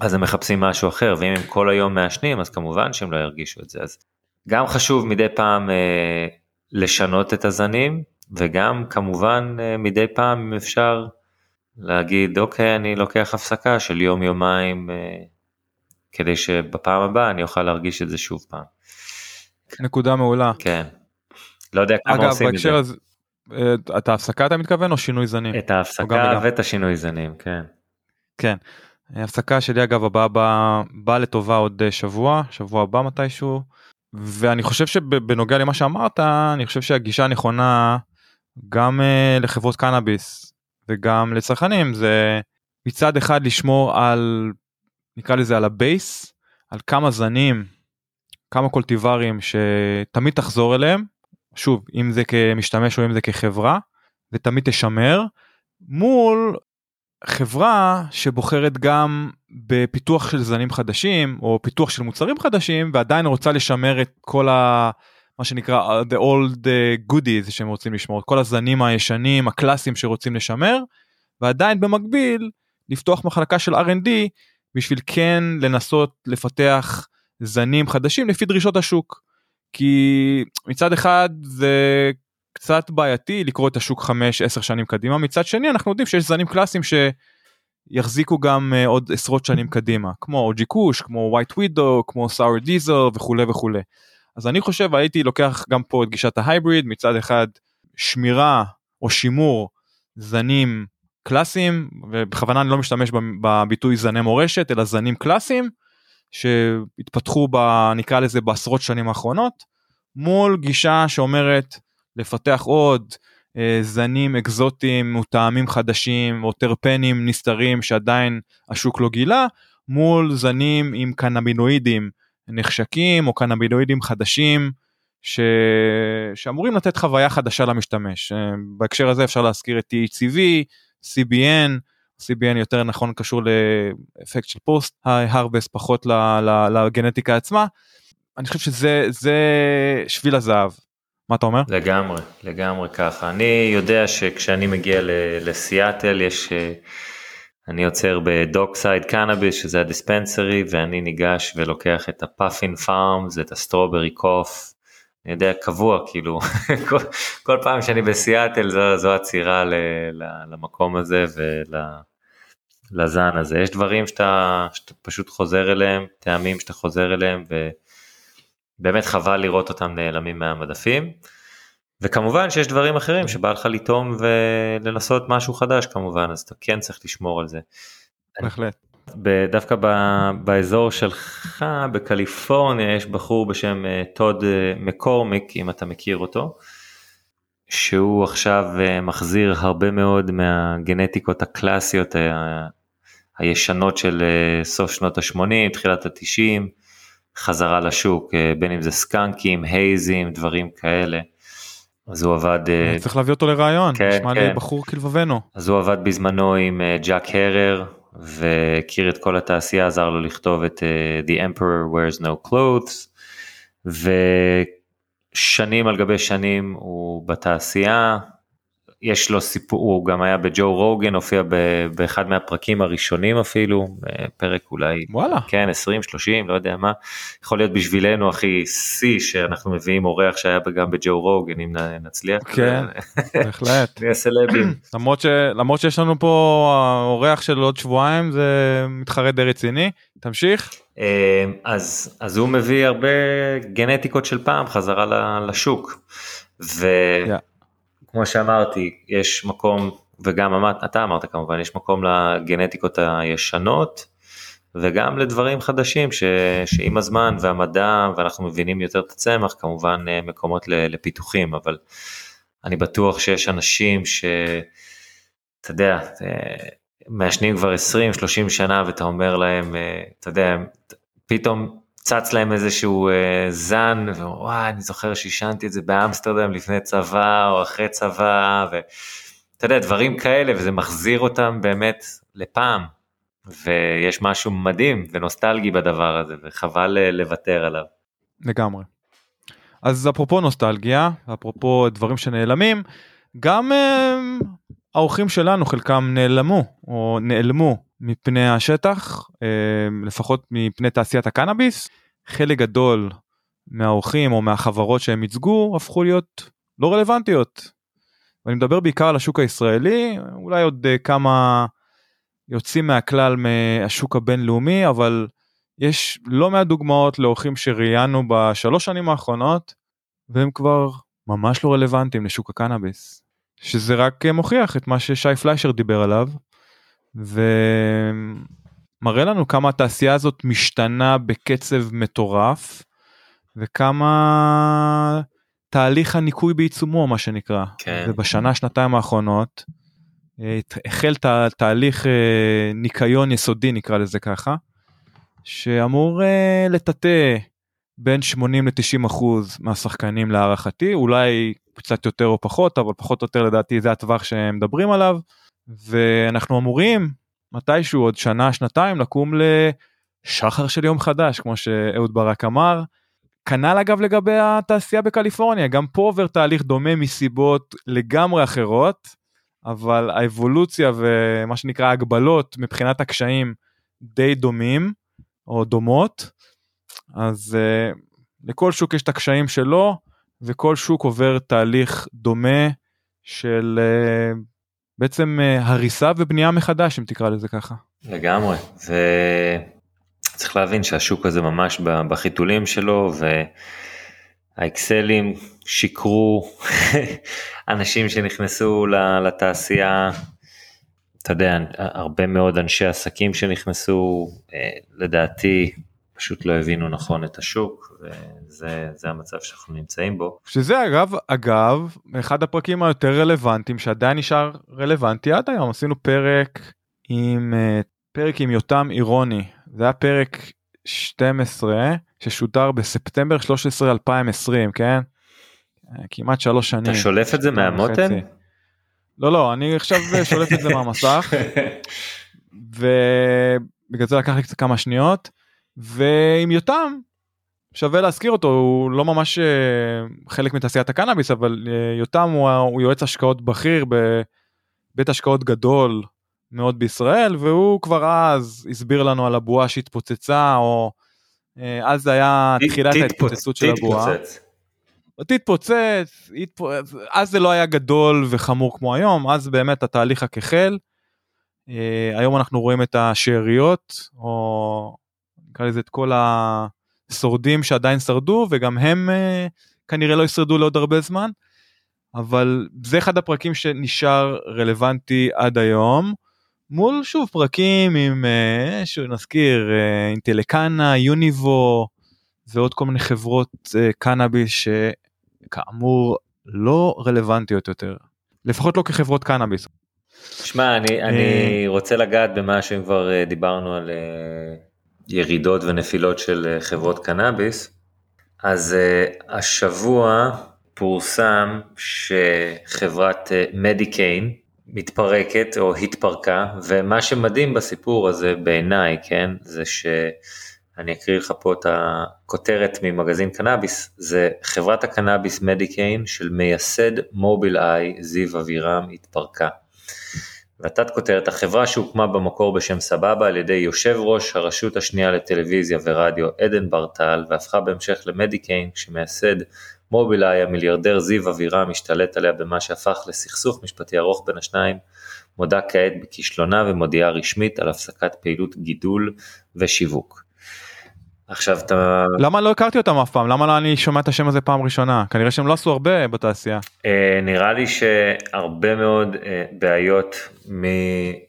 C: אז הם מחפשים משהו אחר ואם הם כל היום מעשנים אז כמובן שהם לא ירגישו את זה אז גם חשוב מדי פעם uh, לשנות את הזנים וגם כמובן אה, מדי פעם אם אפשר להגיד אוקיי אני לוקח הפסקה של יום יומיים אה, כדי שבפעם הבאה אני אוכל להרגיש את זה שוב פעם.
B: נקודה מעולה.
C: כן. לא יודע כמה אגב, עושים את זה.
B: אז, אה, את ההפסקה אתה מתכוון או שינוי זנים?
C: את ההפסקה ואת השינוי זנים כן.
B: כן. הפסקה שלי אגב הבאה באה בא לטובה עוד שבוע שבוע הבא מתישהו ואני חושב שבנוגע למה שאמרת אני חושב שהגישה הנכונה גם uh, לחברות קנאביס וגם לצרכנים זה מצד אחד לשמור על נקרא לזה על הבייס על כמה זנים כמה קולטיברים שתמיד תחזור אליהם שוב אם זה כמשתמש או אם זה כחברה ותמיד תשמר מול חברה שבוחרת גם בפיתוח של זנים חדשים או פיתוח של מוצרים חדשים ועדיין רוצה לשמר את כל ה... מה שנקרא the old uh, goodies שהם רוצים לשמור, את כל הזנים הישנים הקלאסיים שרוצים לשמר ועדיין במקביל לפתוח מחלקה של R&D בשביל כן לנסות לפתח זנים חדשים לפי דרישות השוק. כי מצד אחד זה קצת בעייתי לקרוא את השוק 5-10 שנים קדימה, מצד שני אנחנו יודעים שיש זנים קלאסיים שיחזיקו גם uh, עוד עשרות שנים קדימה, כמו אוג'י קוש, כמו ווייט ווידו, כמו סאור דיזר וכולי וכולי. אז אני חושב הייתי לוקח גם פה את גישת ההייבריד, מצד אחד שמירה או שימור זנים קלאסיים, ובכוונה אני לא משתמש בביטוי זני מורשת, אלא זנים קלאסיים, שהתפתחו ב... נקרא לזה בעשרות שנים האחרונות, מול גישה שאומרת לפתח עוד אה, זנים אקזוטיים מטעמים חדשים או טרפנים נסתרים שעדיין השוק לא גילה, מול זנים עם קנבינואידים נחשקים או קנבינואידים חדשים ש... שאמורים לתת חוויה חדשה למשתמש. אה, בהקשר הזה אפשר להזכיר את THCV, CBN, CBN יותר נכון קשור לאפקט של פוסט הרבס פחות לגנטיקה עצמה. אני חושב שזה זה שביל הזהב. מה אתה אומר?
C: לגמרי, לגמרי ככה. אני יודע שכשאני מגיע לסיאטל יש, אני עוצר ב Dockside Cannabis שזה ה dispensary ואני ניגש ולוקח את ה Puffin Farms, את ה Strawberry Cough, אני יודע, קבוע, כאילו, *laughs* כל, כל פעם שאני בסיאטל זו, זו העצירה ל, ל, למקום הזה ולזן הזה. יש דברים שאתה, שאתה פשוט חוזר אליהם, טעמים שאתה חוזר אליהם, ובאמת חבל לראות אותם נעלמים מהמדפים. וכמובן שיש דברים אחרים שבא לך לטעום ולנסות משהו חדש כמובן, אז אתה כן צריך לשמור על זה.
B: בהחלט.
C: דווקא באזור שלך בקליפורניה יש בחור בשם אה, טוד אה, מקורמיק אם אתה מכיר אותו. שהוא עכשיו אה, מחזיר הרבה מאוד מהגנטיקות הקלאסיות הישנות של סוף שנות ה-80, תחילת ה-90, חזרה לשוק, בין אם זה סקאנקים, הייזים, דברים כאלה. אז הוא עבד...
B: צריך להביא אותו לרעיון, כן, נשמע כן. לי בחור כלבבנו.
C: אז הוא עבד בזמנו עם ג'אק הרר, והכיר את כל התעשייה, עזר לו לכתוב את The Emperor Wears No Clothes, ושנים על גבי שנים הוא בתעשייה, יש לו סיפור, הוא גם היה בג'ו רוגן, הופיע באחד מהפרקים הראשונים אפילו, פרק אולי,
B: וואלה,
C: כן, 20, 30, לא יודע מה, יכול להיות בשבילנו הכי שיא שאנחנו מביאים אורח שהיה גם בג'ו רוגן, אם נצליח.
B: כן, בהחלט. *laughs*
C: נהיה סלבים.
B: למרות, ש, למרות שיש לנו פה אורח של עוד שבועיים, זה מתחרה די רציני, תמשיך.
C: אה, אז, אז הוא מביא הרבה גנטיקות של פעם חזרה לשוק. ו... Yeah. כמו שאמרתי, יש מקום, וגם אמרת, אתה אמרת כמובן, יש מקום לגנטיקות הישנות, וגם לדברים חדשים ש, שעם הזמן והמדע, ואנחנו מבינים יותר את הצמח, כמובן אה, מקומות לפיתוחים, אבל אני בטוח שיש אנשים ש... אתה יודע, אה, מעשנים כבר 20-30 שנה ואתה אומר להם, אה, אתה יודע, פתאום צץ להם איזשהו אה, זן, ווואי, אני זוכר שעישנתי את זה באמסטרדם לפני צבא או אחרי צבא, ואתה יודע, דברים כאלה, וזה מחזיר אותם באמת לפעם, ויש משהו מדהים ונוסטלגי בדבר הזה, וחבל אה, לוותר עליו.
B: לגמרי. אז אפרופו נוסטלגיה, אפרופו דברים שנעלמים, גם אה, האורחים שלנו חלקם נעלמו או נעלמו מפני השטח, אה, לפחות מפני תעשיית הקנאביס. חלק גדול מהאורחים או מהחברות שהם ייצגו הפכו להיות לא רלוונטיות. ואני מדבר בעיקר על השוק הישראלי, אולי עוד אה, כמה יוצאים מהכלל מהשוק הבינלאומי, אבל יש לא מעט דוגמאות לאורחים שראיינו בשלוש שנים האחרונות, והם כבר ממש לא רלוונטיים לשוק הקנאביס. שזה רק מוכיח את מה ששי פליישר דיבר עליו, ומראה לנו כמה התעשייה הזאת משתנה בקצב מטורף, וכמה תהליך הניקוי בעיצומו מה שנקרא.
C: כן.
B: ובשנה שנתיים האחרונות אה, החל תה, תהליך אה, ניקיון יסודי נקרא לזה ככה, שאמור אה, לטאטא בין 80 ל-90 אחוז מהשחקנים להערכתי, אולי קצת יותר או פחות, אבל פחות או יותר לדעתי זה הטווח שהם מדברים עליו. ואנחנו אמורים מתישהו עוד שנה שנתיים לקום לשחר של יום חדש כמו שאהוד ברק אמר. כנ"ל אגב לגבי התעשייה בקליפורניה גם פה עובר תהליך דומה מסיבות לגמרי אחרות אבל האבולוציה ומה שנקרא הגבלות מבחינת הקשיים די דומים או דומות אז uh, לכל שוק יש את הקשיים שלו וכל שוק עובר תהליך דומה של uh, בעצם uh, הריסה ובנייה מחדש אם תקרא לזה ככה.
C: לגמרי וצריך להבין שהשוק הזה ממש בחיתולים שלו והאקסלים שיקרו *laughs* אנשים שנכנסו לתעשייה אתה יודע הרבה מאוד אנשי עסקים שנכנסו לדעתי פשוט לא הבינו נכון את השוק וזה המצב שאנחנו נמצאים בו.
B: שזה אגב אגב אחד הפרקים היותר רלוונטיים שעדיין נשאר רלוונטי עד היום עשינו פרק עם אה, פרק עם יותם אירוני זה היה פרק 12 ששודר בספטמבר 13 2020 כן אה, כמעט שלוש שנים.
C: אתה שולף את זה מהמותן?
B: לא לא אני עכשיו שולף את זה מהמסך *laughs* ובגלל זה לקח לי קצת כמה שניות. ועם יותם שווה להזכיר אותו הוא לא ממש אה, חלק מתעשיית הקנאביס אבל אה, יותם הוא, הוא יועץ השקעות בכיר בבית השקעות גדול מאוד בישראל והוא כבר אז הסביר לנו על הבועה שהתפוצצה או אה, אז זה היה תחילת ההתפוצצות של הבועה. תתפוצץ, אז זה לא היה גדול וחמור כמו היום, אז באמת התהליך רק החל. היום אנחנו רואים את השאריות, או נקרא לזה את כל השורדים שעדיין שרדו וגם הם uh, כנראה לא ישרדו לעוד הרבה זמן. אבל זה אחד הפרקים שנשאר רלוונטי עד היום. מול שוב פרקים עם uh, שנזכיר uh, אינטלקנה יוניבו ועוד כל מיני חברות uh, קנאביס שכאמור לא רלוונטיות יותר לפחות לא כחברות קנאביס.
C: שמע אני, אני רוצה לגעת במה שאם כבר דיברנו על ירידות ונפילות של אה, חברות קנאביס, אז uh, השבוע פורסם שחברת מדיקיין uh, מתפרקת או התפרקה, ומה שמדהים בסיפור הזה בעיניי, כן, זה שאני אקריא לך פה את הכותרת ממגזין קנאביס, זה חברת הקנאביס מדיקיין של מייסד מוביל איי זיו אבירם התפרקה. והתת כותרת החברה שהוקמה במקור בשם סבבה על ידי יושב ראש הרשות השנייה לטלוויזיה ורדיו עדן ברטל והפכה בהמשך למדיקיין כשמייסד מובילאיי המיליארדר זיו אבירם השתלט עליה במה שהפך לסכסוך משפטי ארוך בין השניים מודה כעת בכישלונה ומודיעה רשמית על הפסקת פעילות גידול ושיווק. עכשיו אתה
B: למה לא הכרתי אותם אף פעם למה לא אני שומע את השם הזה פעם ראשונה כנראה שהם לא עשו הרבה בתעשייה.
C: אה, נראה לי שהרבה מאוד אה, בעיות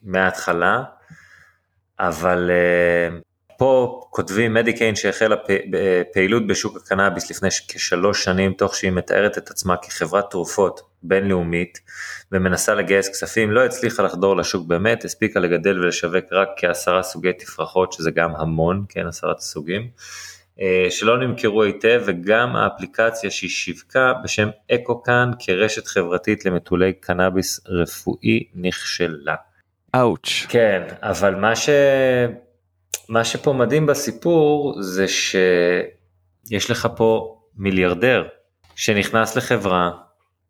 C: מההתחלה אבל אה, פה כותבים מדיקיין שהחלה פעילות בשוק הקנאביס לפני כשלוש שנים תוך שהיא מתארת את עצמה כחברת תרופות בינלאומית ומנסה לגייס כספים לא הצליחה לחדור לשוק באמת הספיקה לגדל ולשווק רק כעשרה סוגי תפרחות שזה גם המון כן עשרת סוגים אה, שלא נמכרו היטב וגם האפליקציה שהיא שיווקה בשם אקוקאן כרשת חברתית למטולי קנאביס רפואי נכשלה.
B: אאוץ'.
C: כן אבל מה ש... מה שפה מדהים בסיפור זה שיש לך פה מיליארדר שנכנס לחברה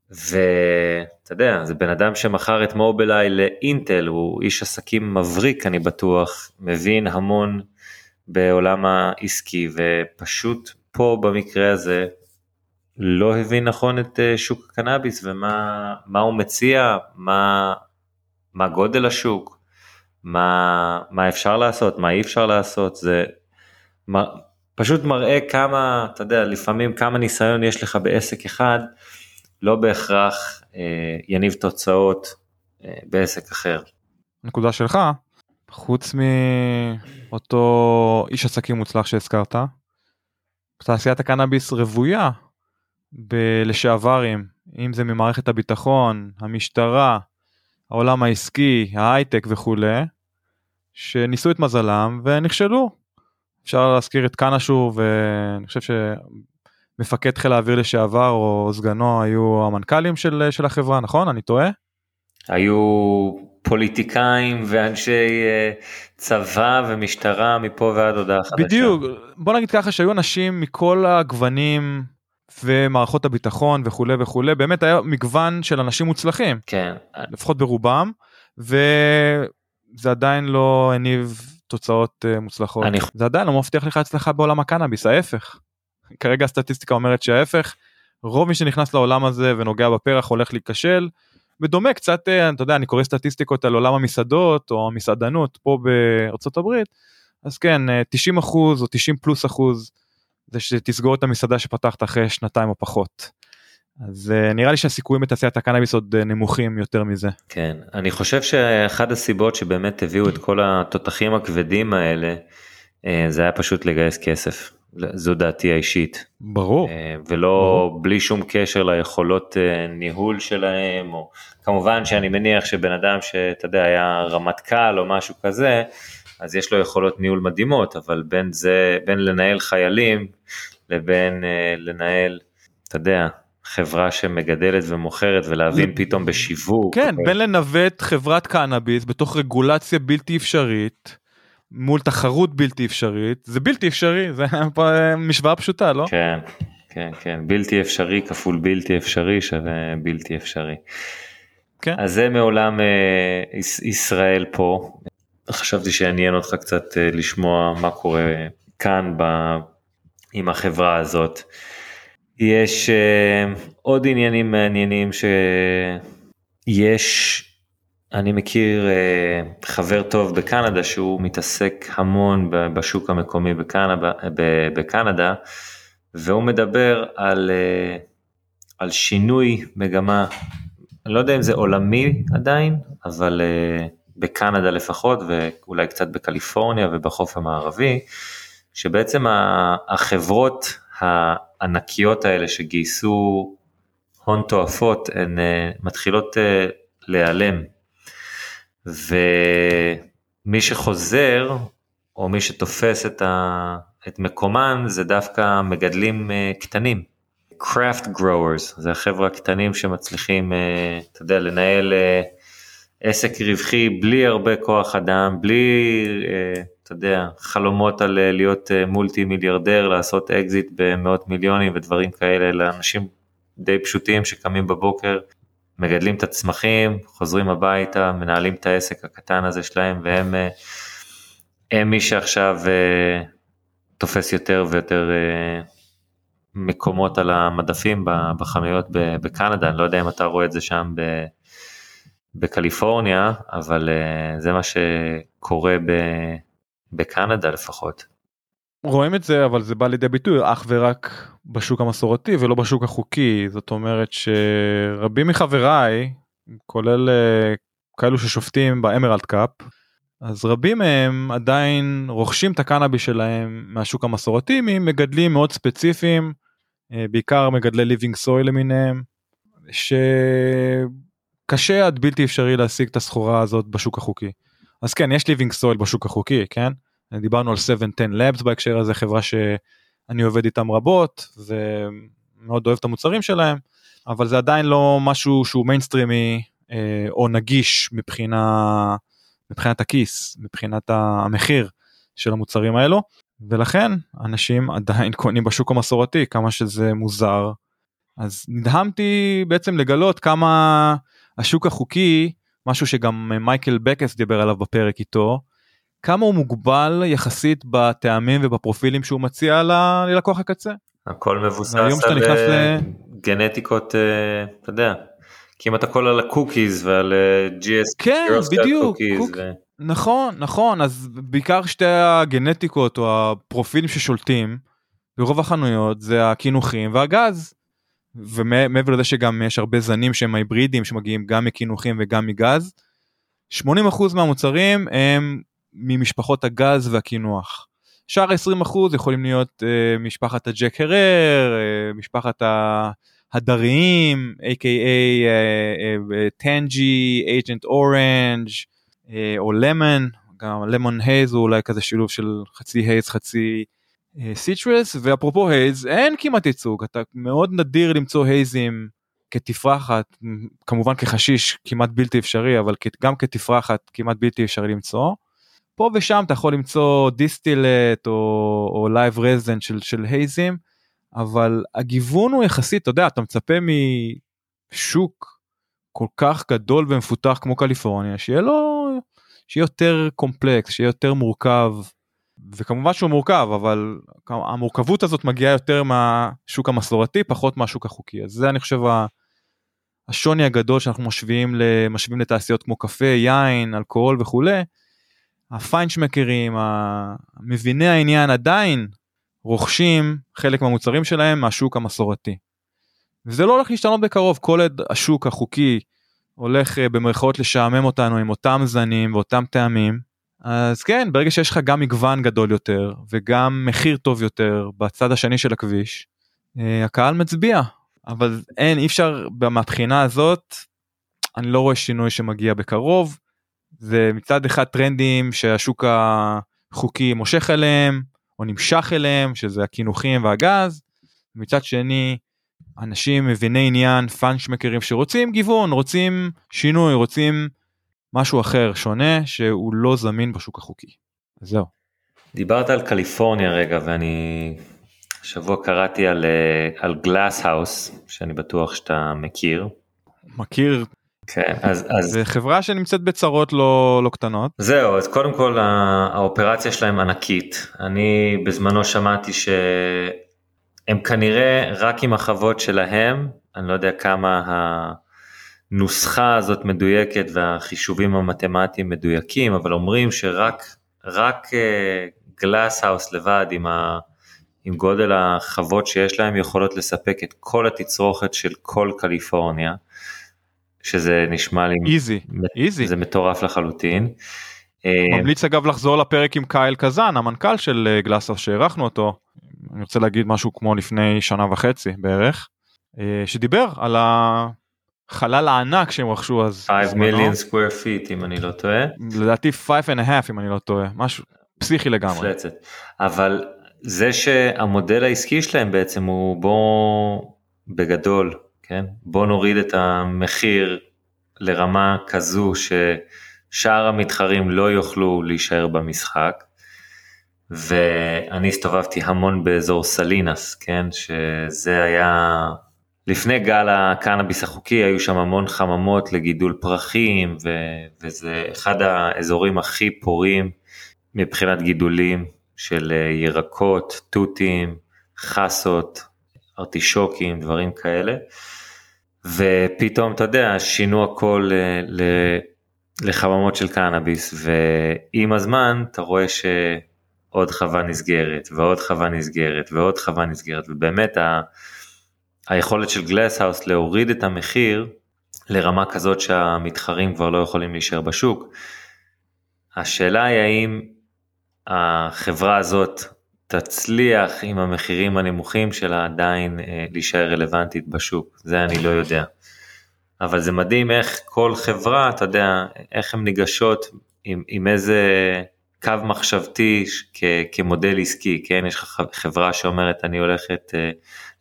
C: ואתה יודע זה בן אדם שמכר את מובילאיי לאינטל הוא איש עסקים מבריק אני בטוח מבין המון בעולם העסקי ופשוט פה במקרה הזה לא הבין נכון את אה, שוק הקנאביס ומה הוא מציע מה, מה גודל השוק מה, מה אפשר לעשות, מה אי אפשר לעשות, זה מה, פשוט מראה כמה, אתה יודע, לפעמים כמה ניסיון יש לך בעסק אחד, לא בהכרח אה, יניב תוצאות אה, בעסק אחר.
B: נקודה שלך, חוץ מאותו איש עסקים מוצלח שהזכרת, תעשיית הקנאביס רוויה בלשעברים, אם זה ממערכת הביטחון, המשטרה, העולם העסקי, ההייטק וכולי, שניסו את מזלם ונכשלו. אפשר להזכיר את קנשו ואני חושב שמפקד חיל האוויר לשעבר או סגנו היו המנכ"לים של, של החברה, נכון? אני טועה?
C: היו פוליטיקאים ואנשי אה, צבא ומשטרה מפה ועד הודעה חדשה.
B: בדיוק, בוא נגיד ככה שהיו אנשים מכל הגוונים ומערכות הביטחון וכולי וכולי, באמת היה מגוון של אנשים מוצלחים,
C: כן,
B: לפחות ברובם, וזה עדיין לא הניב תוצאות אה, מוצלחות.
C: אני-
B: זה עדיין לא מבטיח לך הצלחה בעולם הקנאביס, ההפך. כרגע הסטטיסטיקה אומרת שההפך, רוב מי שנכנס לעולם הזה ונוגע בפרח הולך להיכשל. בדומה קצת, אה, אתה יודע, אני קורא סטטיסטיקות על עולם המסעדות או המסעדנות פה בארצות הברית, אז כן, אה, 90 אחוז או 90 פלוס אחוז זה שתסגור את המסעדה שפתחת אחרי שנתיים או פחות. אז אה, נראה לי שהסיכויים בתעשיית הקנאביס עוד אה, נמוכים יותר מזה.
C: כן, אני חושב שאחד הסיבות שבאמת הביאו את כל התותחים הכבדים האלה, אה, זה היה פשוט לגייס כסף. זו דעתי האישית.
B: ברור.
C: ולא בלי שום קשר ליכולות ניהול שלהם, או כמובן שאני מניח שבן אדם שאתה יודע היה רמטכ"ל או משהו כזה, אז יש לו יכולות ניהול מדהימות, אבל בין זה, בין לנהל חיילים לבין לנהל, אתה יודע, חברה שמגדלת ומוכרת ולהבין פתאום בשיווק.
B: כן, בין לנווט חברת קנאביס בתוך רגולציה בלתי אפשרית, מול תחרות בלתי אפשרית, זה בלתי אפשרי, זה *laughs* פה משוואה פשוטה, לא?
C: כן, כן, כן, בלתי אפשרי כפול בלתי אפשרי שווה בלתי אפשרי.
B: כן.
C: אז זה מעולם אה, יש, ישראל פה. חשבתי שיעניין אותך קצת אה, לשמוע מה קורה כאן ב, עם החברה הזאת. יש אה, עוד עניינים מעניינים שיש, אני מכיר אה, חבר טוב בקנדה שהוא מתעסק המון בשוק המקומי בקנדה, בקנדה והוא מדבר על, אה, על שינוי מגמה, אני לא יודע אם זה עולמי עדיין, אבל אה, בקנדה לפחות ואולי קצת בקליפורניה ובחוף המערבי, שבעצם החברות הענקיות האלה שגייסו הון תועפות הן אה, מתחילות אה, להיעלם. ומי שחוזר או מי שתופס את, ה... את מקומן זה דווקא מגדלים אה, קטנים. craft growers זה החבר'ה הקטנים שמצליחים אתה יודע לנהל עסק רווחי בלי הרבה כוח אדם בלי אתה יודע חלומות על אה, להיות אה, מולטי מיליארדר לעשות אקזיט במאות מיליונים ודברים כאלה לאנשים די פשוטים שקמים בבוקר מגדלים את הצמחים, חוזרים הביתה, מנהלים את העסק הקטן הזה שלהם, והם אה, הם מי שעכשיו תופס יותר ויותר מקומות על המדפים בחנויות בקנדה, אני לא יודע אם אתה רואה את זה שם ב- בקליפורניה, אבל אה, זה מה שקורה ב- בקנדה לפחות.
B: רואים את זה אבל זה בא לידי ביטוי אך ורק בשוק המסורתי ולא בשוק החוקי זאת אומרת שרבים מחבריי כולל אה, כאלו ששופטים ב Emerald Cup אז רבים מהם עדיין רוכשים את הקנאביס שלהם מהשוק המסורתי ממגדלים מאוד ספציפיים אה, בעיקר מגדלי living soil למיניהם שקשה עד בלתי אפשרי להשיג את הסחורה הזאת בשוק החוקי. אז כן יש living soil בשוק החוקי כן? דיברנו על 710 Labs בהקשר הזה חברה שאני עובד איתם רבות ומאוד אוהב את המוצרים שלהם אבל זה עדיין לא משהו שהוא מיינסטרימי אה, או נגיש מבחינה מבחינת הכיס מבחינת המחיר של המוצרים האלו. ולכן אנשים עדיין קונים בשוק המסורתי כמה שזה מוזר. אז נדהמתי בעצם לגלות כמה השוק החוקי משהו שגם מייקל בקס דיבר עליו בפרק איתו כמה הוא מוגבל יחסית בטעמים ובפרופילים שהוא מציע ל- ללקוח הקצה.
C: הכל מבוסס על אה,
B: ל-
C: גנטיקות, אה, אתה יודע, כמעט הכל על הקוקיז ועל אה, GS,
B: כן, בדיוק, קוק-
C: ו-
B: נכון נכון אז בעיקר שתי הגנטיקות או הפרופילים ששולטים ברוב החנויות זה הקינוחים והגז. ומעבר לזה שגם יש הרבה זנים שהם היברידים שמגיעים גם מקינוחים וגם מגז. 80% מהמוצרים הם ממשפחות הגז והקינוח. שאר 20% יכולים להיות uh, משפחת ה Jack Herer, uh, משפחת ההדריים, a.k.a. Tangie, Agent Orange או lemon, גם Lemon Haze הוא אולי כזה שילוב של חצי Haze חצי citrus, ואפרופו Haze אין כמעט ייצוג, אתה מאוד נדיר למצוא הייזים כתפרחת, כמובן כחשיש כמעט בלתי אפשרי, אבל גם כתפרחת כמעט בלתי אפשרי למצוא. פה ושם אתה יכול למצוא distillate או, או live resin של, של haze ים, אבל הגיוון הוא יחסית, אתה יודע, אתה מצפה משוק כל כך גדול ומפותח כמו קליפורניה, שיהיה לו, שיהיה יותר קומפלקס, שיהיה יותר מורכב, וכמובן שהוא מורכב, אבל המורכבות הזאת מגיעה יותר מהשוק המסורתי, פחות מהשוק החוקי. אז זה אני חושב השוני הגדול שאנחנו משווים, משווים לתעשיות כמו קפה, יין, אלכוהול וכולי. הפיינשמקרים, מביני העניין עדיין רוכשים חלק מהמוצרים שלהם מהשוק המסורתי. וזה לא הולך להשתנות בקרוב, כל עוד השוק החוקי הולך אה, במרכאות לשעמם אותנו עם אותם זנים ואותם טעמים, אז כן, ברגע שיש לך גם מגוון גדול יותר וגם מחיר טוב יותר בצד השני של הכביש, אה, הקהל מצביע. אבל אין, אי אפשר, מהבחינה הזאת, אני לא רואה שינוי שמגיע בקרוב. זה מצד אחד טרנדים שהשוק החוקי מושך אליהם, או נמשך אליהם, שזה הקינוחים והגז. מצד שני, אנשים מביני עניין, פאנצ'מקרים שרוצים גיוון, רוצים שינוי, רוצים משהו אחר, שונה, שהוא לא זמין בשוק החוקי. זהו.
C: דיברת על קליפורניה רגע, ואני השבוע קראתי על, אה, על גלאס האוס, שאני בטוח שאתה מכיר.
B: מכיר.
C: כן, אז, אז...
B: זה חברה שנמצאת בצרות לא, לא קטנות.
C: זהו, אז קודם כל האופרציה שלהם ענקית. אני בזמנו שמעתי שהם כנראה רק עם החוות שלהם, אני לא יודע כמה הנוסחה הזאת מדויקת והחישובים המתמטיים מדויקים, אבל אומרים שרק רק Glass אה, House לבד עם ה... עם גודל החוות שיש להם יכולות לספק את כל התצרוכת של כל קליפורניה, שזה נשמע לי,
B: easy, easy,
C: זה מטורף לחלוטין.
B: אה, ממליץ אגב לחזור לפרק עם קייל קזן, המנכ"ל של אה, Glass House שאירחנו אותו, אני רוצה להגיד משהו כמו לפני שנה וחצי בערך, שדיבר על החלל הענק שהם רכשו אז.
C: 5 מיליון square feet אם אני לא טועה.
B: לדעתי 5 and a half אם אני לא טועה, משהו פסיכי לגמרי.
C: מפלצת. אבל זה שהמודל העסקי שלהם בעצם הוא בוא בגדול, כן? בוא נוריד את המחיר לרמה כזו ששאר המתחרים לא יוכלו להישאר במשחק. ואני הסתובבתי המון באזור סלינס, כן? שזה היה, לפני גל הקנאביס החוקי היו שם המון חממות לגידול פרחים, ו... וזה אחד האזורים הכי פורים מבחינת גידולים של אה, ירקות, תותים, חסות, ארטישוקים, דברים כאלה. ופתאום, אתה יודע, שינו הכל אה, לחממות של קנאביס, ועם הזמן אתה רואה שעוד חווה נסגרת, ועוד חווה נסגרת, ועוד חווה נסגרת, ובאמת ה... היכולת של גלסהאוס להוריד את המחיר לרמה כזאת שהמתחרים כבר לא יכולים להישאר בשוק. השאלה היא האם החברה הזאת תצליח עם המחירים הנמוכים שלה עדיין אה, להישאר רלוונטית בשוק, זה אני לא יודע. אבל זה מדהים איך כל חברה, אתה יודע, איך הן ניגשות עם, עם איזה קו מחשבתי כ, כמודל עסקי, כן? יש לך חברה שאומרת אני הולכת אה,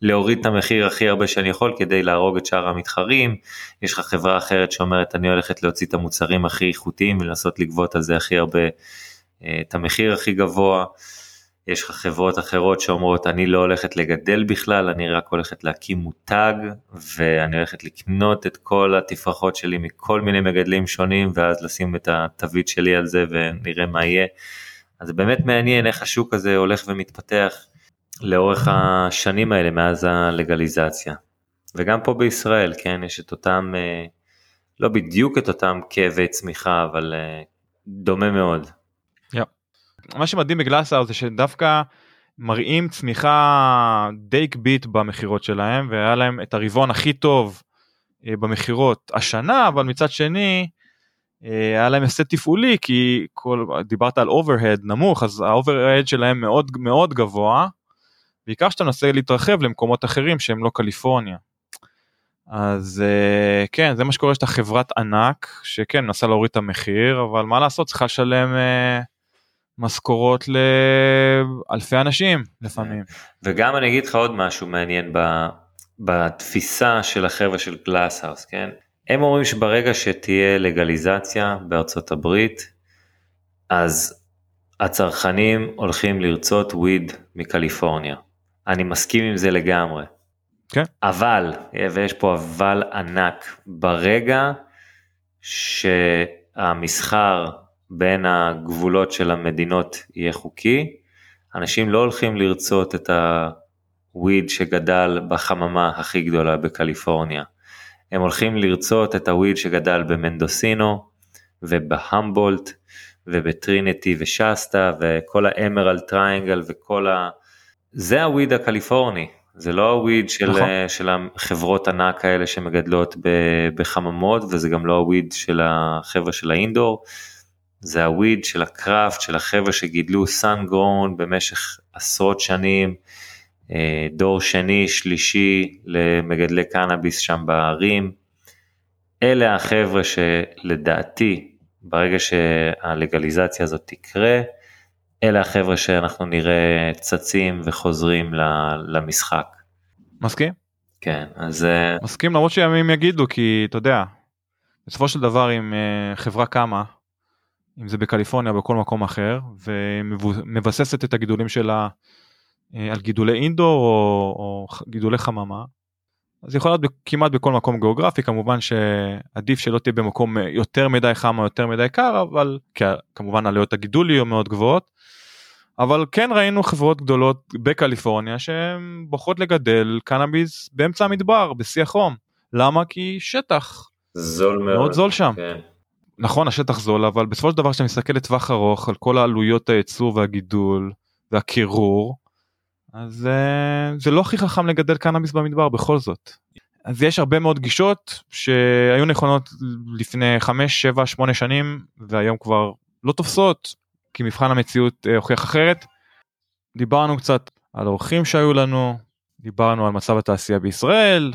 C: להוריד את המחיר הכי הרבה שאני יכול כדי להרוג את שאר המתחרים, יש לך חברה אחרת שאומרת אני הולכת להוציא את המוצרים הכי איכותיים ולנסות לגבות על זה הכי הרבה את המחיר הכי גבוה. יש לך חברות אחרות שאומרות אני לא הולכת לגדל בכלל, אני רק הולכת להקים מותג ואני הולכת לקנות את כל התפרחות שלי מכל מיני מגדלים שונים ואז לשים את התווית שלי על זה ונראה מה יהיה. אז באמת מעניין איך השוק הזה הולך ומתפתח לאורך השנים האלה מאז הלגליזציה. וגם פה בישראל, כן, יש את אותם, אה, לא בדיוק את אותם כאבי צמיחה, אבל אה, דומה מאוד.
B: מה שמדהים בגלאסאו זה שדווקא מראים צמיחה די קביט במכירות שלהם והיה להם את הרבעון הכי טוב אה, במכירות השנה אבל מצד שני אה, היה להם הישג תפעולי כי קייל דיברת על overhead נמוך אז ה overhead שלהם מאוד מאוד גבוה. בעיקר שאתה מנסה להתרחב למקומות אחרים שהם לא קליפורניה. אז uh, כן זה מה שקורה שאתה חברת ענק שכן מנסה להוריד את המחיר אבל מה לעשות צריכה לשלם משכורות לאלפי אנשים לפעמים.
C: וגם אני אגיד לך עוד משהו מעניין בתפיסה של החבר'ה של Glass House, כן? הם אומרים שברגע שתהיה לגליזציה בארצות הברית, אז הצרכנים הולכים לרצות וויד מקליפורניה. אני מסכים עם זה לגמרי.
B: כן.
C: אבל, ויש פה אבל ענק, ברגע שהמסחר בין הגבולות של המדינות יהיה חוקי, אנשים לא הולכים לרצות את ה weed שגדל בחממה הכי גדולה בקליפורניה. הם הולכים לרצות את ה weed שגדל במנדוסינו ובהמבולט ובטריניטי ושסטה וכל ה Emerald Triangle וכל ה... זה ה weed הקליפורני, זה לא ה weed של, נכון. של החברות ענק האלה שמגדלות בחממות וזה גם לא ה weed של החבר'ה של ה indoor, זה ה weed של ה craft של החבר'ה שגידלו sun grown במשך עשרות שנים, אה, דור שני, שלישי למגדלי קנאביס שם בערים. אלה החבר'ה שלדעתי ברגע שהלגליזציה הזאת תקרה, אלה החבר'ה שאנחנו נראה צצים וחוזרים למשחק.
B: מסכים?
C: כן, אז... אה,
B: מסכים למרות שימים יגידו, כי אתה יודע, בסופו של דבר אם אה, חברה קמה, אם זה בקליפורניה או בכל מקום אחר, ומבססת את הגידולים שלה אה, על גידולי אינדור או, או גידולי חממה, אז יכול להיות כמעט בכל מקום גיאוגרפי כמובן שעדיף שלא תהיה במקום יותר מדי חם או יותר מדי קר אבל כמובן עלויות הגידול יהיו מאוד גבוהות. אבל כן ראינו חברות גדולות בקליפורניה שהן בוחרות לגדל קנאביס באמצע המדבר בשיא החום. למה? כי שטח.
C: זול מאוד.
B: מאוד זול שם.
C: כן.
B: נכון השטח זול אבל בסופו של דבר כשאתה מסתכל לטווח ארוך על כל העלויות הייצור והגידול והקירור אז uh, זה לא הכי חכם לגדל קנאביס במדבר בכל זאת. אז יש הרבה מאוד גישות שהיו נכונות לפני 5, 7, 8 שנים והיום כבר לא תופסות כי מבחן המציאות uh, הוכיח אחרת. דיברנו קצת על האורחים שהיו לנו, דיברנו על מצב התעשייה בישראל,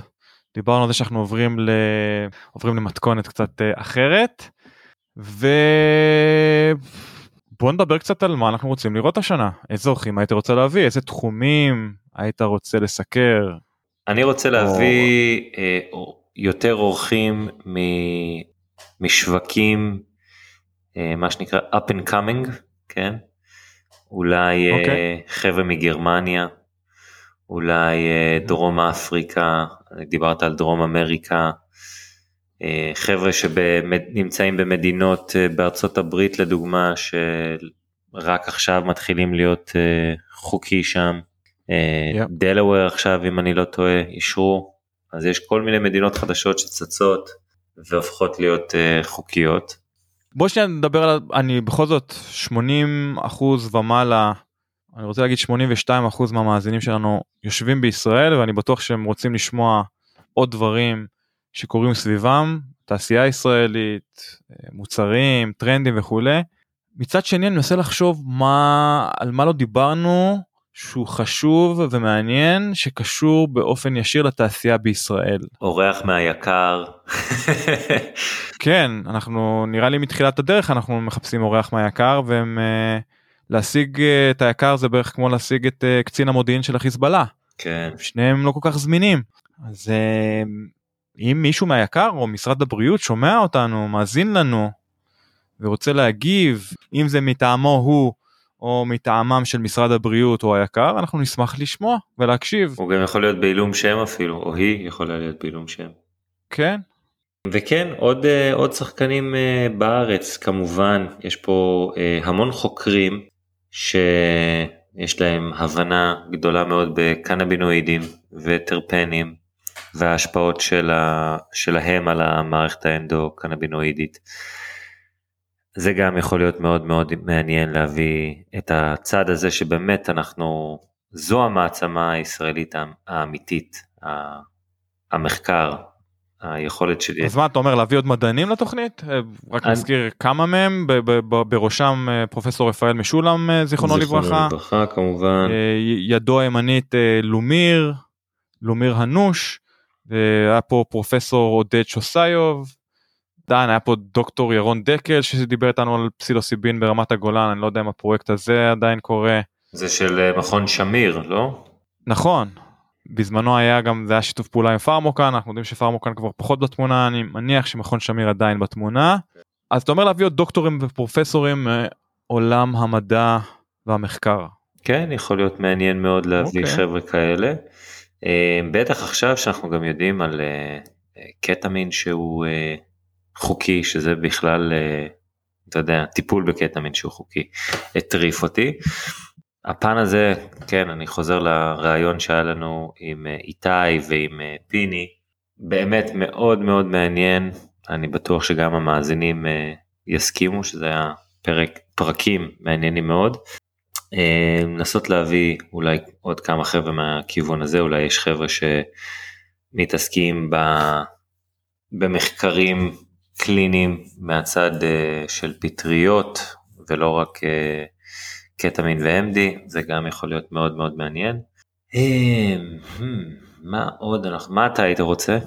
B: דיברנו על זה שאנחנו עוברים, ל... עוברים למתכונת קצת uh, אחרת. ו... בוא נדבר קצת על מה אנחנו רוצים לראות השנה איזה אורחים היית רוצה להביא איזה תחומים היית רוצה לסקר.
C: אני רוצה להביא או... אה, יותר אורחים מ... משווקים אה, מה שנקרא up and coming כן אולי okay. אה, אוקיי. חבר'ה מגרמניה אולי אה, דרום אפריקה דיברת על דרום אמריקה חבר'ה שנמצאים במדינות אה, בארצות הברית לדוגמה שרק עכשיו מתחילים להיות אה, חוקי שם. דלוור yep. עכשיו אם אני לא טועה אישרו אז יש כל מיני מדינות חדשות שצצות והופכות להיות חוקיות.
B: בוא שניה נדבר על אני בכל זאת 80 אחוז ומעלה אני רוצה להגיד 82 אחוז מהמאזינים שלנו יושבים בישראל ואני בטוח שהם רוצים לשמוע עוד דברים שקורים סביבם, תעשייה ישראלית, מוצרים, טרנדים וכולי. מצד שני אני מנסה לחשוב מה, על מה לא דיברנו שהוא חשוב ומעניין שקשור באופן ישיר לתעשייה בישראל.
C: אורח מהיקר.
B: כן, אנחנו נראה לי מתחילת הדרך אנחנו מחפשים אורח מהיקר והם uh, להשיג uh, את היקר זה בערך כמו להשיג את uh, קצין המודיעין של החיזבאללה.
C: כן.
B: שניהם לא כל כך זמינים. אז אם מישהו מהיקר או משרד הבריאות שומע אותנו, מאזין לנו ורוצה להגיב, אם זה מטעמו הוא או מטעמם של משרד הבריאות או היקר, אנחנו נשמח לשמוע ולהקשיב.
C: הוא גם יכול להיות בעילום שם אפילו, או היא יכולה להיות בעילום שם.
B: כן.
C: וכן, עוד, אה, עוד שחקנים אה, בארץ כמובן, יש פה אה, המון חוקרים שיש להם הבנה גדולה מאוד בקנבינואידים וטרפנים וההשפעות של ה, שלהם על המערכת האנדו-קנבינואידית. זה גם יכול להיות מאוד מאוד מעניין להביא את הצד הזה שבאמת אנחנו, זו המעצמה הישראלית האמיתית, המחקר, היכולת שלי.
B: אז מה אתה אומר להביא עוד מדענים לתוכנית? רק אני... נזכיר כמה מהם, בראשם אה, פרופסור רפאל משולם אה, זיכרונו לברכה.
C: זיכרונו לברכה כמובן.
B: אה, ידו הימנית לומיר, לומיר הנוש. היה פה פרופסור עודד שוסיוב, עדיין היה פה דוקטור ירון דקל שדיבר איתנו על פסילוסיבין ברמת הגולן, אני לא יודע אם הפרויקט הזה עדיין קורה.
C: זה של אה, מכון שמיר, לא?
B: נכון. בזמנו היה גם זה היה שיתוף פעולה עם פארמוקן אנחנו יודעים שפארמוקן כבר פחות בתמונה אני מניח שמכון שמיר עדיין בתמונה. אז אתה אומר להביא עוד דוקטורים ופרופסורים מעולם המדע והמחקר.
C: כן יכול להיות מעניין מאוד להביא okay. אוקיי. חבר'ה כאלה. אה, בטח עכשיו שאנחנו גם יודעים על אה, קטמין שהוא חוקי שזה בכלל אתה יודע טיפול בקטמין שהוא חוקי הטריף אותי. הפן הזה, כן, אני חוזר לראיון שהיה לנו עם אה, איתי ועם אה, פיני, באמת מאוד מאוד מעניין, אני בטוח שגם המאזינים אה, יסכימו שזה היה פרק, פרקים מעניינים מאוד. לנסות להביא אולי עוד כמה חבר'ה מהכיוון הזה, אולי יש חבר'ה שמתעסקים ב... במחקרים קליניים מהצד של פטריות ולא רק קטמין ו-MD, זה גם יכול להיות מאוד מאוד מעניין. hmm, מה עוד מה אתה היית רוצה?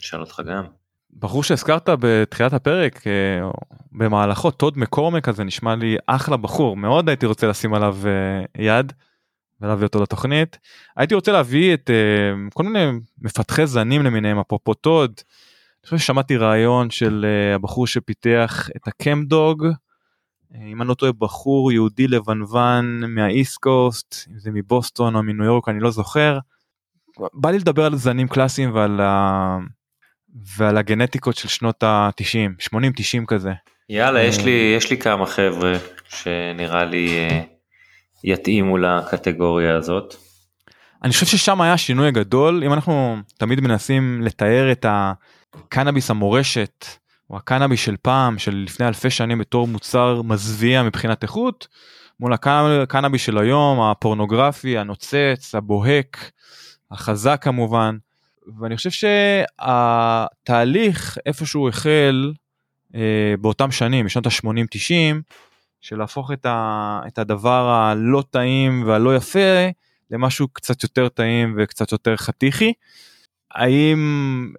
C: אשאל אותך גם.
B: בחור שהזכרת בתחילת הפרק אה, במהלכו טוד מקורמק הזה נשמע לי אחלה בחור מאוד הייתי רוצה לשים עליו אה, יד ולהביא אותו לתוכנית הייתי רוצה להביא את אה, כל מיני מפתחי זנים למיניהם אפרופו טוד. אני חושב ששמעתי רעיון של הבחור שפיתח את הקמדוג אם אני לא טועה בחור יהודי לבנוון מהאיסט קוסט אם זה מבוסטון או מניו יורק אני לא זוכר. בא לי לדבר על זנים קלאסיים ועל, ה... ועל הגנטיקות של שנות ה-90 80 90 כזה.
C: יאללה יש לי יש לי כמה חבר'ה שנראה לי אה, יתאימו לקטגוריה הזאת.
B: אני חושב ששם היה שינוי גדול אם אנחנו תמיד מנסים לתאר את הקנאביס המורשת או הקנאבי של פעם של לפני אלפי שנים בתור מוצר מזוויע מבחינת איכות מול הקנאבי של היום הפורנוגרפי הנוצץ הבוהק החזק כמובן ואני חושב שהתהליך איפשהו החל אה, באותם שנים בשנות ה-80-90 של להפוך את, ה, את הדבר הלא טעים והלא יפה למשהו קצת יותר טעים וקצת יותר חתיכי. האם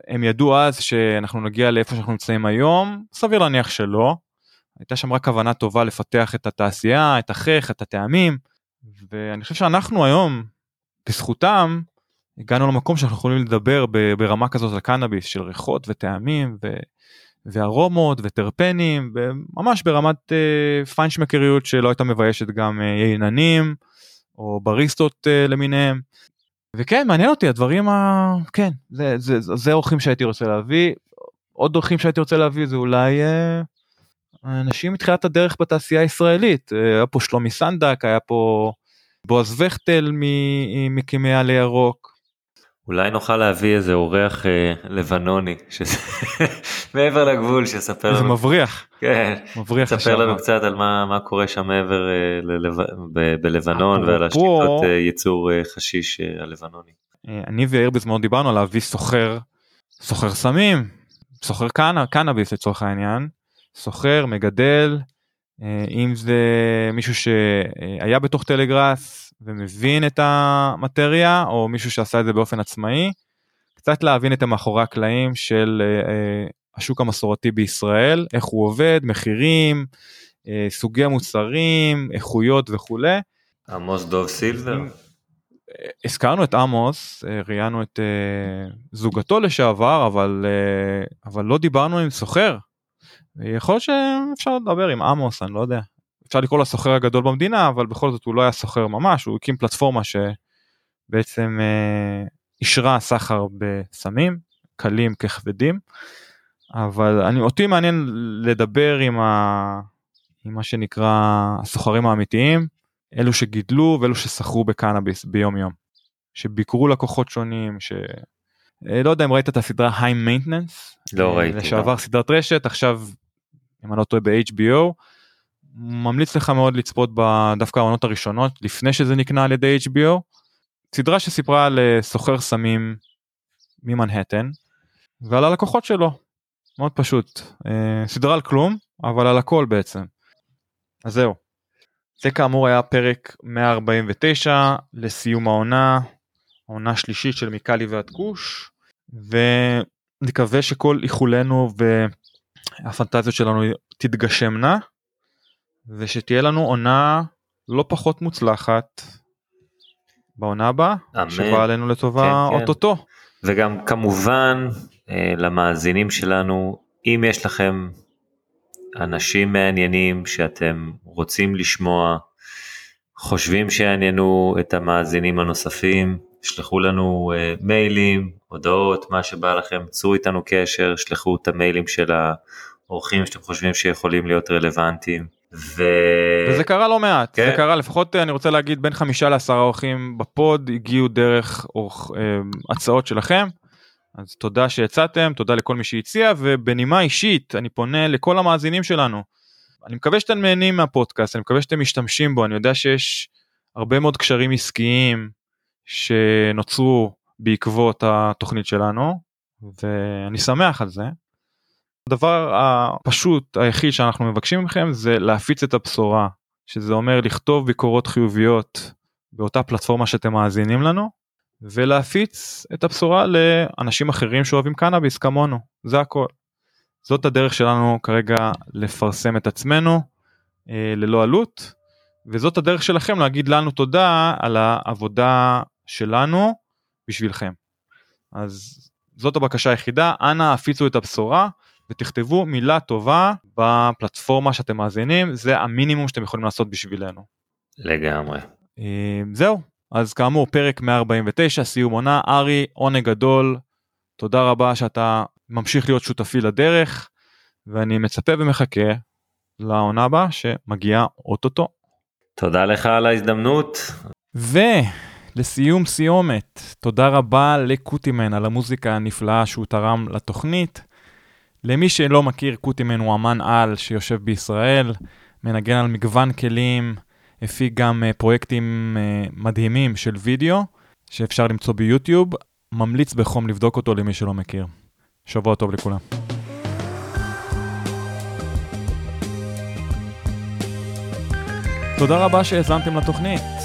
B: הם ידעו אז שאנחנו נגיע לאיפה שאנחנו נמצאים היום? סביר להניח שלא. הייתה שם רק כוונה טובה לפתח את התעשייה, את החך, את הטעמים, ואני חושב שאנחנו היום, בזכותם, הגענו למקום שאנחנו יכולים לדבר ברמה כזאת על קנאביס של ריחות וטעמים ו... וארומות וטרפנים וממש ברמת אה, פיינשמקריות שלא הייתה מביישת גם אה, ייננים או בריסטות אה, למיניהם. וכן מעניין אותי הדברים ה... כן זה זה זה, זה אורחים שהייתי רוצה להביא. עוד אורחים שהייתי רוצה להביא זה אולי אה, אנשים מתחילת הדרך בתעשייה הישראלית. אה, היה פה שלומי סנדק היה פה בועז וכטל ממקימי עלי ירוק.
C: אולי נוכל להביא איזה אורח אה, לבנוני שזה *laughs* מעבר לגבול שיספר
B: לנו. זה מבריח.
C: כן. מבריח. ספר לנו קצת על מה, מה קורה שם מעבר אה, ללב... ב, בלבנון ועל השיטות אה, ייצור אה, חשיש אה, הלבנוני.
B: אה, אני ויאיר בזמנו דיברנו על להביא סוחר, סוחר סמים, סוחר קנ... קנאביס לצורך העניין, סוחר, מגדל, אם זה מישהו שהיה בתוך טלגראס ומבין את המטריה או מישהו שעשה את זה באופן עצמאי. קצת להבין את המאחורי הקלעים של אה, אה, השוק המסורתי בישראל, איך הוא עובד, מחירים, אה, סוגי מוצרים, איכויות וכולי.
C: עמוס דוב סילבר.
B: אה, הזכרנו את עמוס, אה, ראיינו את אה, זוגתו לשעבר, אבל, אה, אבל לא דיברנו עם סוחר. יכול להיות שאפשר לדבר עם עמוס, אני לא יודע. אפשר לקרוא לסוחר הגדול במדינה אבל בכל זאת הוא לא היה סוחר ממש הוא הקים פלטפורמה שבעצם אה, אישרה סחר בסמים קלים ככבדים אבל אני אותי מעניין לדבר עם, ה, עם מה שנקרא הסוחרים האמיתיים אלו שגידלו ואלו שסחרו בקנאביס ביום יום שביקרו לקוחות שונים ש... אה, לא יודע אם ראית את הסדרה היי מיינטננס
C: לא ראיתי
B: לשעבר לא. סדרת רשת עכשיו אם אני לא טועה ב-HBO ממליץ לך מאוד לצפות בדווקא העונות הראשונות לפני שזה נקנה על ידי HBO. סדרה שסיפרה על אה, סוחר סמים ממנהטן ועל הלקוחות שלו. מאוד פשוט. אה, סדרה על כלום אבל על הכל בעצם. אז זהו. זה כאמור היה פרק 149 לסיום העונה, העונה השלישית של מיקלי ועד כוש ונקווה שכל איחולנו והפנטזיות שלנו תתגשמנה. ושתהיה לנו עונה לא פחות מוצלחת בעונה הבאה. שבאה עלינו לטובה
C: כן, כן.
B: אוטוטו.
C: וגם כמובן אה, למאזינים שלנו, אם יש לכם אנשים מעניינים שאתם רוצים לשמוע, חושבים שיעניינו את המאזינים הנוספים, שלחו לנו אה, מיילים, הודעות, מה שבא לכם, צרו איתנו קשר, שלחו את המיילים של האורחים שאתם חושבים שיכולים להיות רלוונטיים. ו...
B: וזה קרה לא מעט,
C: כן.
B: זה קרה לפחות אה, אני רוצה להגיד בין חמישה לעשרה אורחים בפוד הגיעו דרך אורח, אה, הצעות שלכם. אז תודה שהצעתם, תודה לכל מי שהציע ובנימה אישית אני פונה לכל המאזינים שלנו. אני מקווה שאתם נהנים מהפודקאסט, אני מקווה שאתם משתמשים בו, אני יודע שיש הרבה מאוד קשרים עסקיים שנוצרו בעקבות התוכנית שלנו ואני שמח על זה. הדבר הפשוט היחיד שאנחנו מבקשים מכם זה להפיץ את הבשורה שזה אומר לכתוב ביקורות חיוביות באותה פלטפורמה שאתם מאזינים לנו ולהפיץ את הבשורה לאנשים אחרים שאוהבים קנאביס כמונו זה הכל. זאת הדרך שלנו כרגע לפרסם את עצמנו אה, ללא עלות וזאת הדרך שלכם להגיד לנו תודה על העבודה שלנו בשבילכם. אז זאת הבקשה היחידה אנא הפיצו את הבשורה ותכתבו מילה טובה בפלטפורמה שאתם מאזינים זה המינימום שאתם יכולים לעשות בשבילנו.
C: לגמרי.
B: אה, זהו אז כאמור פרק 149 סיום עונה ארי עונג גדול תודה רבה שאתה ממשיך להיות שותפי לדרך ואני מצפה ומחכה לעונה הבאה שמגיעה אוטוטו.
C: תודה לך על ההזדמנות.
B: ולסיום סיומת תודה רבה לקוטימן על המוזיקה הנפלאה שהוא תרם לתוכנית. למי שלא מכיר קוטימן הוא אמן על שיושב בישראל מנגן על מגוון כלים. הפיק גם uh, פרויקטים uh, מדהימים של וידאו שאפשר למצוא ביוטיוב, ממליץ בחום לבדוק אותו למי שלא מכיר. שבוע טוב לכולם. תודה רבה שהאזנתם לתוכנית.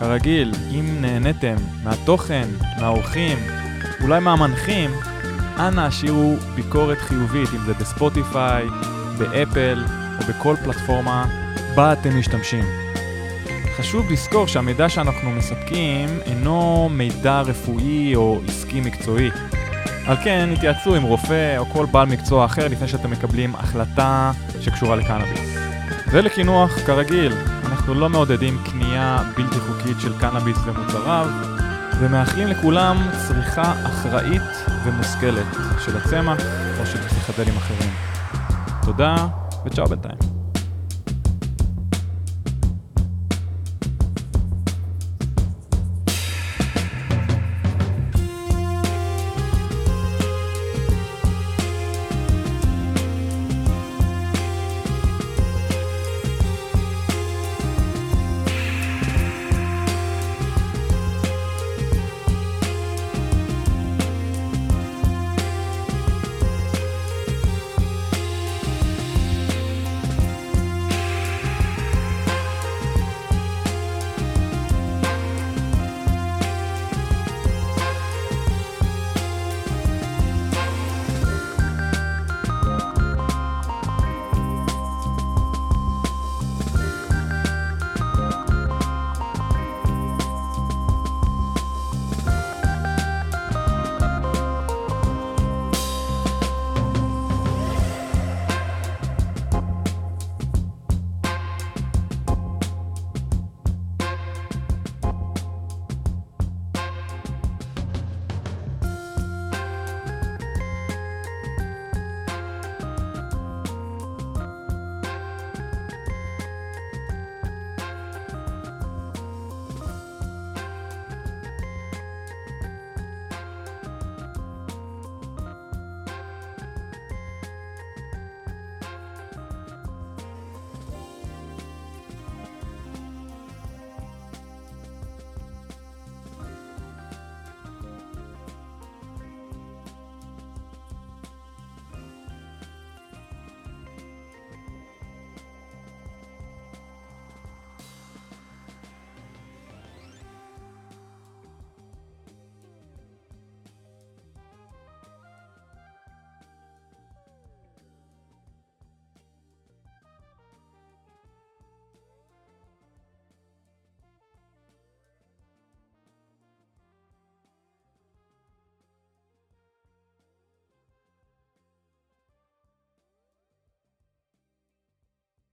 B: כרגיל, אם נהניתם מהתוכן, מהאורחים, אולי מהמנחים, אנא השאירו ביקורת חיובית, אם זה בספוטיפיי, באפל או בכל פלטפורמה בה אתם משתמשים. חשוב לזכור שהמידע שאנחנו מספקים אינו מידע רפואי או עסקי מקצועי. על כן, התייעצו עם רופא או כל בעל מקצוע אחר לפני שאתם מקבלים החלטה שקשורה לקנאביס. ולקינוח, כרגיל, אנחנו לא מעודדים קנייה בלתי חוקית של קנאביס ומוצריו, ומאחלים לכולם צריכה אחראית ומושכלת של הצמח או של פסיכדלים אחרים. תודה וצ'או בינתיים.